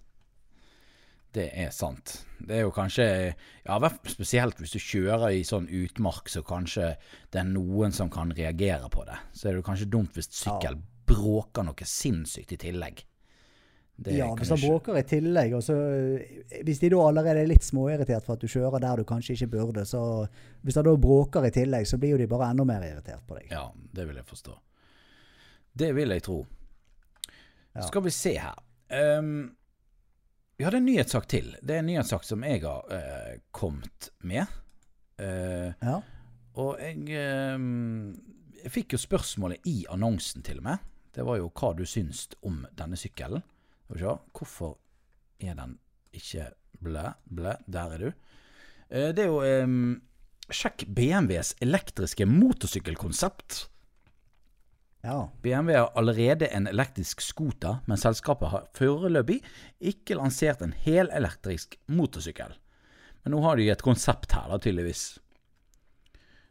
Det er sant. Det er jo kanskje Ja, spesielt hvis du kjører i sånn utmark, så kanskje det er noen som kan reagere på det. Så er det kanskje dumt hvis sykkel bråker noe sinnssykt i tillegg. Ja, hvis han bråker i tillegg, og så eh, Hvis de da allerede er litt småirritert for at du kjører der du kanskje ikke burde, så Hvis han da bråker i tillegg, så blir jo de bare enda mer irritert på deg. Ja, det vil jeg forstå. Det vil jeg tro. Ja. Skal vi se her. um, vi hadde en nyhetssak til. Det er en nyhetssak som jeg har uh, kommet med. Uh, Ja. og jeg, um, jeg fikk jo spørsmålet i annonsen til og med. Det var jo hva du syns om denne sykkelen. Skal vi se. Hvorfor er den ikke blæ, blæ, der er du. Eh, det er jo ehm, Sjekk BMWs elektriske motorsykkelkonsept. ja. BMW har allerede en elektrisk scooter, men selskapet har foreløpig ikke lansert en helelektrisk motorsykkel. Men nå har de et konsept her, da, tydeligvis.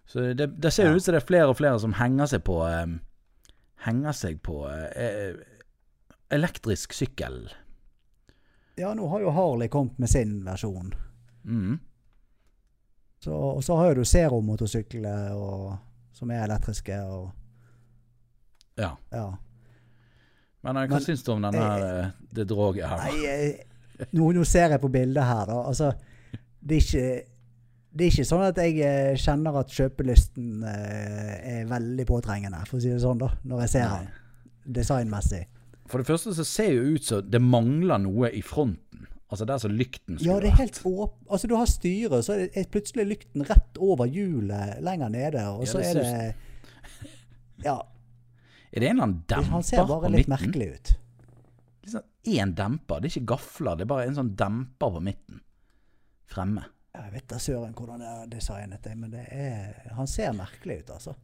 Så det, det ser Ja. ut som det er flere og flere som henger seg på eh, Henger seg på eh, elektrisk sykkel. ja, nå har jo Harley kommet med sin versjon. Mm. Så, og så har jo du Zero-motorsykler som er elektriske. og Ja. ja. Men eh, hva Men- syns du om denne her, eh, det droget her? Nei, jeg, nå, nå ser jeg på bildet her, da. Altså, det er ikke det er ikke sånn at jeg eh, kjenner at kjøpelysten er veldig påtrengende, for å si det sånn, da, når jeg ser Nei. den designmessig. For det første så ser jo ut som det mangler noe i fronten. Altså der som lykten skulle Ja, det er helt åp... Altså, du har styret, så er, det, plutselig lykten rett over hjulet lenger nede, og Ja, så er det [LAUGHS] Ja, Er det en eller annen demper han ser bare litt midten? merkelig ut. Liksom én demper. Det er ikke gafler, det er bare en sånn demper på midten. Fremme. Jeg vet da søren hvordan det er designet, men det er Han ser merkelig ut, altså.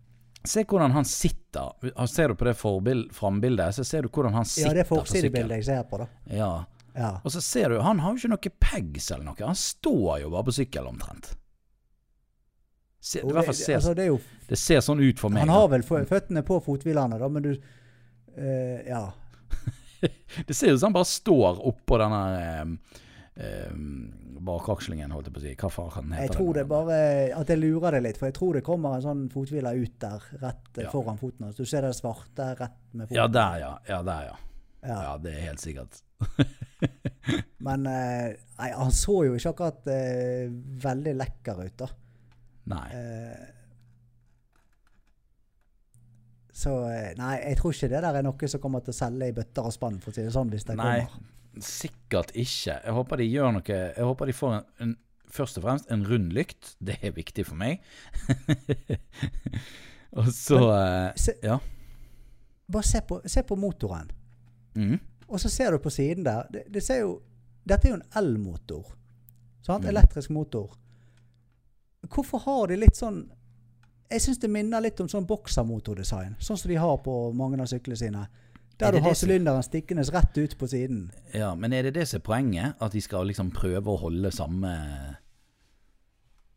Se hvordan han sitter. Ser du på det frambildet, så ser du hvordan han sitter Ja, det er på forsidebildet jeg ser på, da. Ja. Ja. Og så ser du, han har jo ikke noe pegs eller noe. Han står jo bare på sykkel omtrent. Se, det, det, ser, altså, det jo det ser sånn ut for meg. Han har vel føttene på fothvilene, da, men du uh, Ja. [LAUGHS] Det ser ut som han bare står oppå denne eh, bakakslingen, holdt jeg på å si. Hva faen heter Jeg tror det bare At jeg lurer det litt, for jeg tror det kommer en sånn fothvile ut der, rett eh, Ja. foran foten hans. Du ser det svarte rett med foten. Ja, der, ja. Ja, der, ja. Ja. Ja, det er helt sikkert. [LAUGHS] Men eh, nei, han så jo ikke akkurat eh, veldig lekker ut, da. Nei. Eh, så eh, nei, jeg tror ikke det der er noe som kommer til å selge i bøtter og spann, for å si det sånn, hvis det Nei, kommer. Sikkert ikke. Jeg håper de gjør noe Jeg håper de får en, en, først og fremst en rund lykt. Det er viktig for meg. [LAUGHS] og så Men, Se, Ja. bare se på, se på motoren. Mm. Og så ser du på siden der. Det, det ser jo, dette er jo en elmotor. Sant? Mm. Elektrisk motor. Hvorfor har de litt sånn Jeg syns det minner litt om sånn boksermotordesign. Sånn som de har på mange av syklene sine. Er Der du har sylinderen stikkende rett ut på siden. ja, men er det det som er poenget? At de skal liksom prøve å holde samme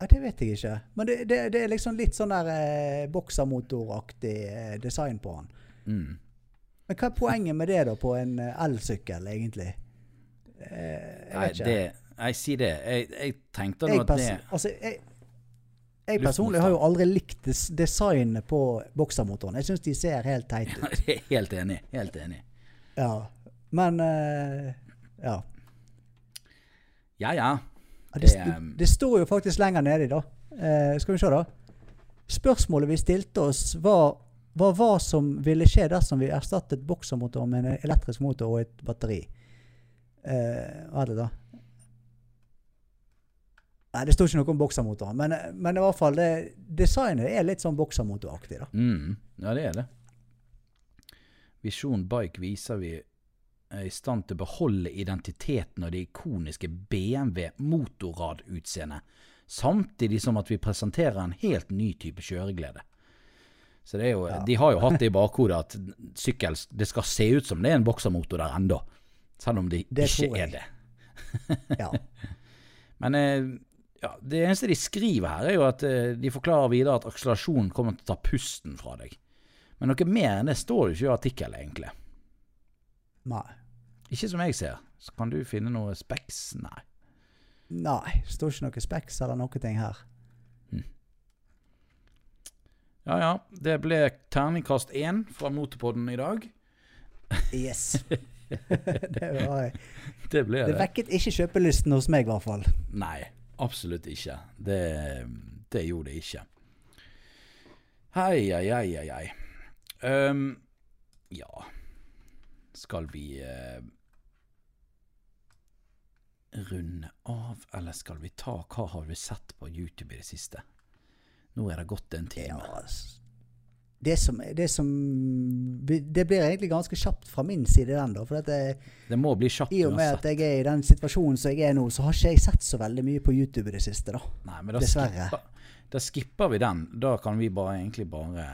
Ja, Det vet jeg ikke. Men det, det, det er liksom litt sånn der eh, boksermotoraktig eh, design på den. mm. Men hva er poenget med det da på en eh, elsykkel, egentlig? Eh, jeg Nei, ikke. det jeg sier det. Jeg, jeg tenkte nå at det altså, jeg, Jeg personlig har jo aldri likt designet på boksermotoren. Jeg syns de ser helt teite ut. [LAUGHS] Er helt enig. Helt enig. Ja. Men uh, ja. Ja, ja. Ja, Det, Det, det, um, står jo faktisk lenger nedi, da. Uh, skal vi se, da. Spørsmålet vi stilte oss, var, var hva som ville skje dersom vi erstattet boksermotoren med en elektrisk motor og et batteri. Uh, hva er det, da? Nei, det står ikke noe om boksermotoren. Men, men i hvert fall, det, designet er litt sånn boksermotoraktig, da. Mm, ja, det er det. Visjon Bike viser vi er i stand til å beholde identiteten og det ikoniske BMW motorradutseendet, samtidig som at vi presenterer en helt ny type kjøreglede. Så det er jo, Ja. De har jo hatt det i bakhodet at sykkel det skal se ut som det er en boksermotor der ennå, selv om det, Det ikke er det. Ja. [LAUGHS] Men eh, ja, det eneste de skriver her, er jo at eh, de forklarer videre at akselerasjon kommer til å ta pusten fra deg. Men noe mer enn det står jo ikke i artikkelen, egentlig. Nei. Ikke som jeg ser. Så kan du finne noe speks? Nei. Nei. Det står ikke noe speks eller noe ting her. Ja ja, det ble terningkast én fra Motorpodden i dag. Yes. [LAUGHS] [LAUGHS] det, var, Det ble det det. vekket ikke kjøpelysten hos meg, i hvert fall. Nei, absolutt ikke. Det, det gjorde det ikke. Hei, hei, hei, hei, hei. Um, ja Skal vi uh, runde av, eller skal vi ta Hva har vi sett på YouTube i det siste? Nå er det gått en time. Ja, det som, det som Det blir egentlig ganske kjapt fra min side, den, da. For at det, Det må bli kjapt i og med uansett. at jeg er i den situasjonen som jeg er nå, så har ikke jeg sett så veldig mye på YouTube i det siste, da. Nei, men da Dessverre. skipper, da skipper vi den. Da kan vi bare egentlig bare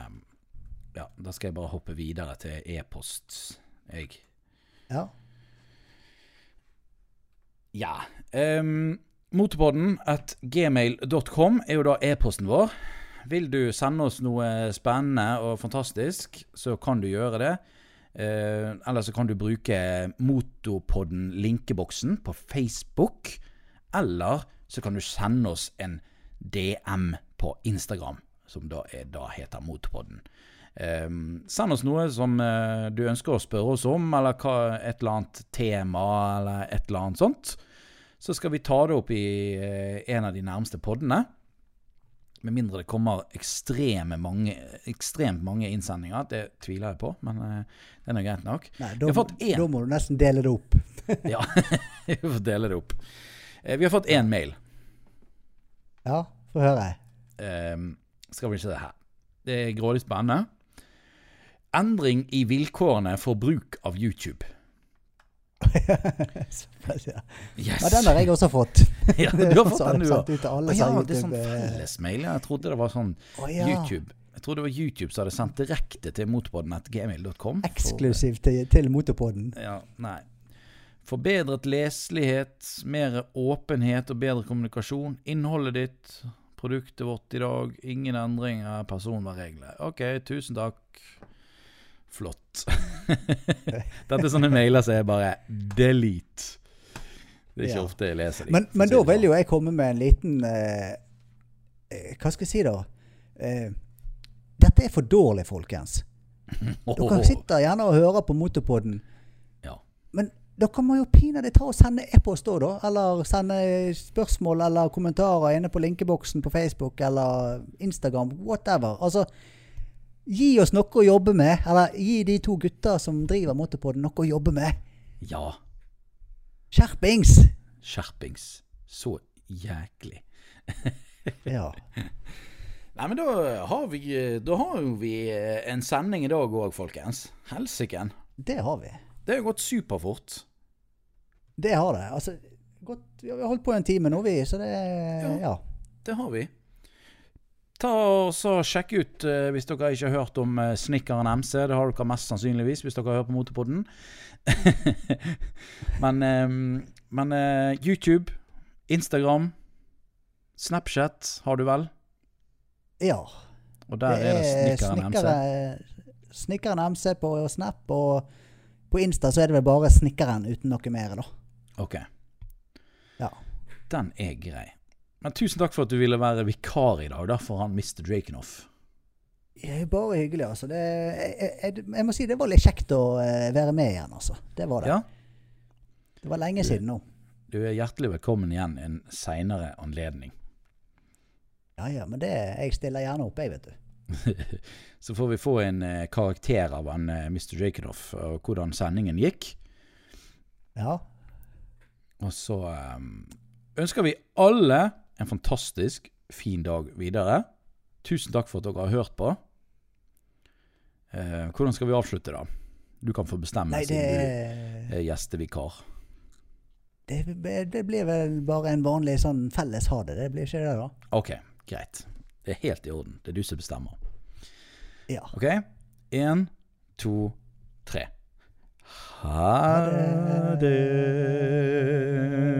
Ja, da skal jeg bare hoppe videre til e-post, jeg. Ja. Ja. Um, Motorpodden at gmail.com er jo da e-posten vår. Vil du sende oss noe spennende og fantastisk, så kan du gjøre det. Eh, eller så kan du bruke Motorpodden linkeboksen på Facebook. Eller så kan du sende oss en DM på Instagram, som da, er, da heter Motorpodden. Eh, send oss noe som eh, du ønsker å spørre oss om, eller hva, et eller annet tema, eller et eller annet sånt. Så skal vi ta det opp i eh, en av de nærmeste poddene. Med mindre det kommer ekstreme mange, ekstremt mange innsendinger. Det tviler jeg på, men eh, det er nå greit nok. Nei, da, har fått én. da må du nesten dele det opp. [LAUGHS] Ja, [LAUGHS] vi får dele det opp. Eh, Vi har fått én mail. Ja, få høre. Eh, skal vi se det her. Det er grådig spennende. Endring i vilkårene for bruk av YouTube. Såpass, [LAUGHS] ja. Yes. ja, den har jeg også fått. [LAUGHS] Ja, du har fått den, du òg. ja, det er sånn eh, fellesmail. Jeg trodde det var sånn oh, ja. YouTube. Jeg trodde det var YouTube som hadde sendt direkte til motorpodden.gmail.com. Eksklusivt til, til Motorpodden. Ja, nei. Forbedret leselighet, mer åpenhet og bedre kommunikasjon. Innholdet ditt, produktet vårt i dag. Ingen endringer, personvernregler. OK, tusen takk. Flott. [LAUGHS] Dette er sånne mailer som er bare delete. Det er ikke Ja. ofte jeg leser dem. Men, men da vil sånn. jo jeg komme med en liten eh, eh, Hva skal jeg si, da? Eh, dette er for dårlig, folkens. [LAUGHS] Dere sitter gjerne og hører på Motorpodden, Ja. men dere må jo pinadø ta og sende e-post òg, da. Eller sende spørsmål eller kommentarer inne på linkeboksen på Facebook eller Instagram. Whatever. Altså, gi oss noe å jobbe med. Eller gi de to gutta som driver Motorpodden, noe å jobbe med. ja. Skjerpings! Skjerpings. Så jæklig. [LAUGHS] Ja. Nei, men da har vi, da har jo vi en sending i dag òg, folkens. Helsiken. Det har vi. Det har gått superfort. Det har det. Altså, godt, vi har holdt på en time nå, vi, så det Ja. Det har vi. Ta og så Sjekk ut eh, hvis dere ikke har hørt om uh, Snikkeren MC. Det har dere mest sannsynligvis hvis dere har hørt på Motorpodden. [LAUGHS] men eh, men eh, YouTube, Instagram, Snapchat har du vel? ja. Og der er det Snikkeren MC. Snikkere- Snikkeren MC på Snap, og på Insta så er det vel bare Snikkeren uten noe mer, da. Ok. Ja. Den er grei. Men tusen takk for at du ville være vikar i dag, da, for han Mr. Drakenoff. Bare hyggelig, altså. Det, jeg, jeg, jeg må si det var litt kjekt å eh, være med igjen, altså. Det var det. Ja, Det var lenge siden nå. du er hjertelig velkommen igjen en seinere anledning. Ja ja, men det, jeg stiller gjerne opp, jeg, vet du. [LAUGHS] Så får vi få en eh, karakter av han eh, Mr. Jakedoff og hvordan sendingen gikk. Ja. Og så eh, ønsker vi alle en fantastisk fin dag videre. Tusen takk for at dere har hørt på. Eh, hvordan skal vi avslutte, da? Du kan få bestemme, Nei, det, siden du er gjestevikar. det, det blir vel bare en vanlig sånn felles ha det. Det blir ikke det, da? Ok, greit. Det er helt i orden. Det er du som bestemmer. Ja. Ok? Én, to, tre. Ha det.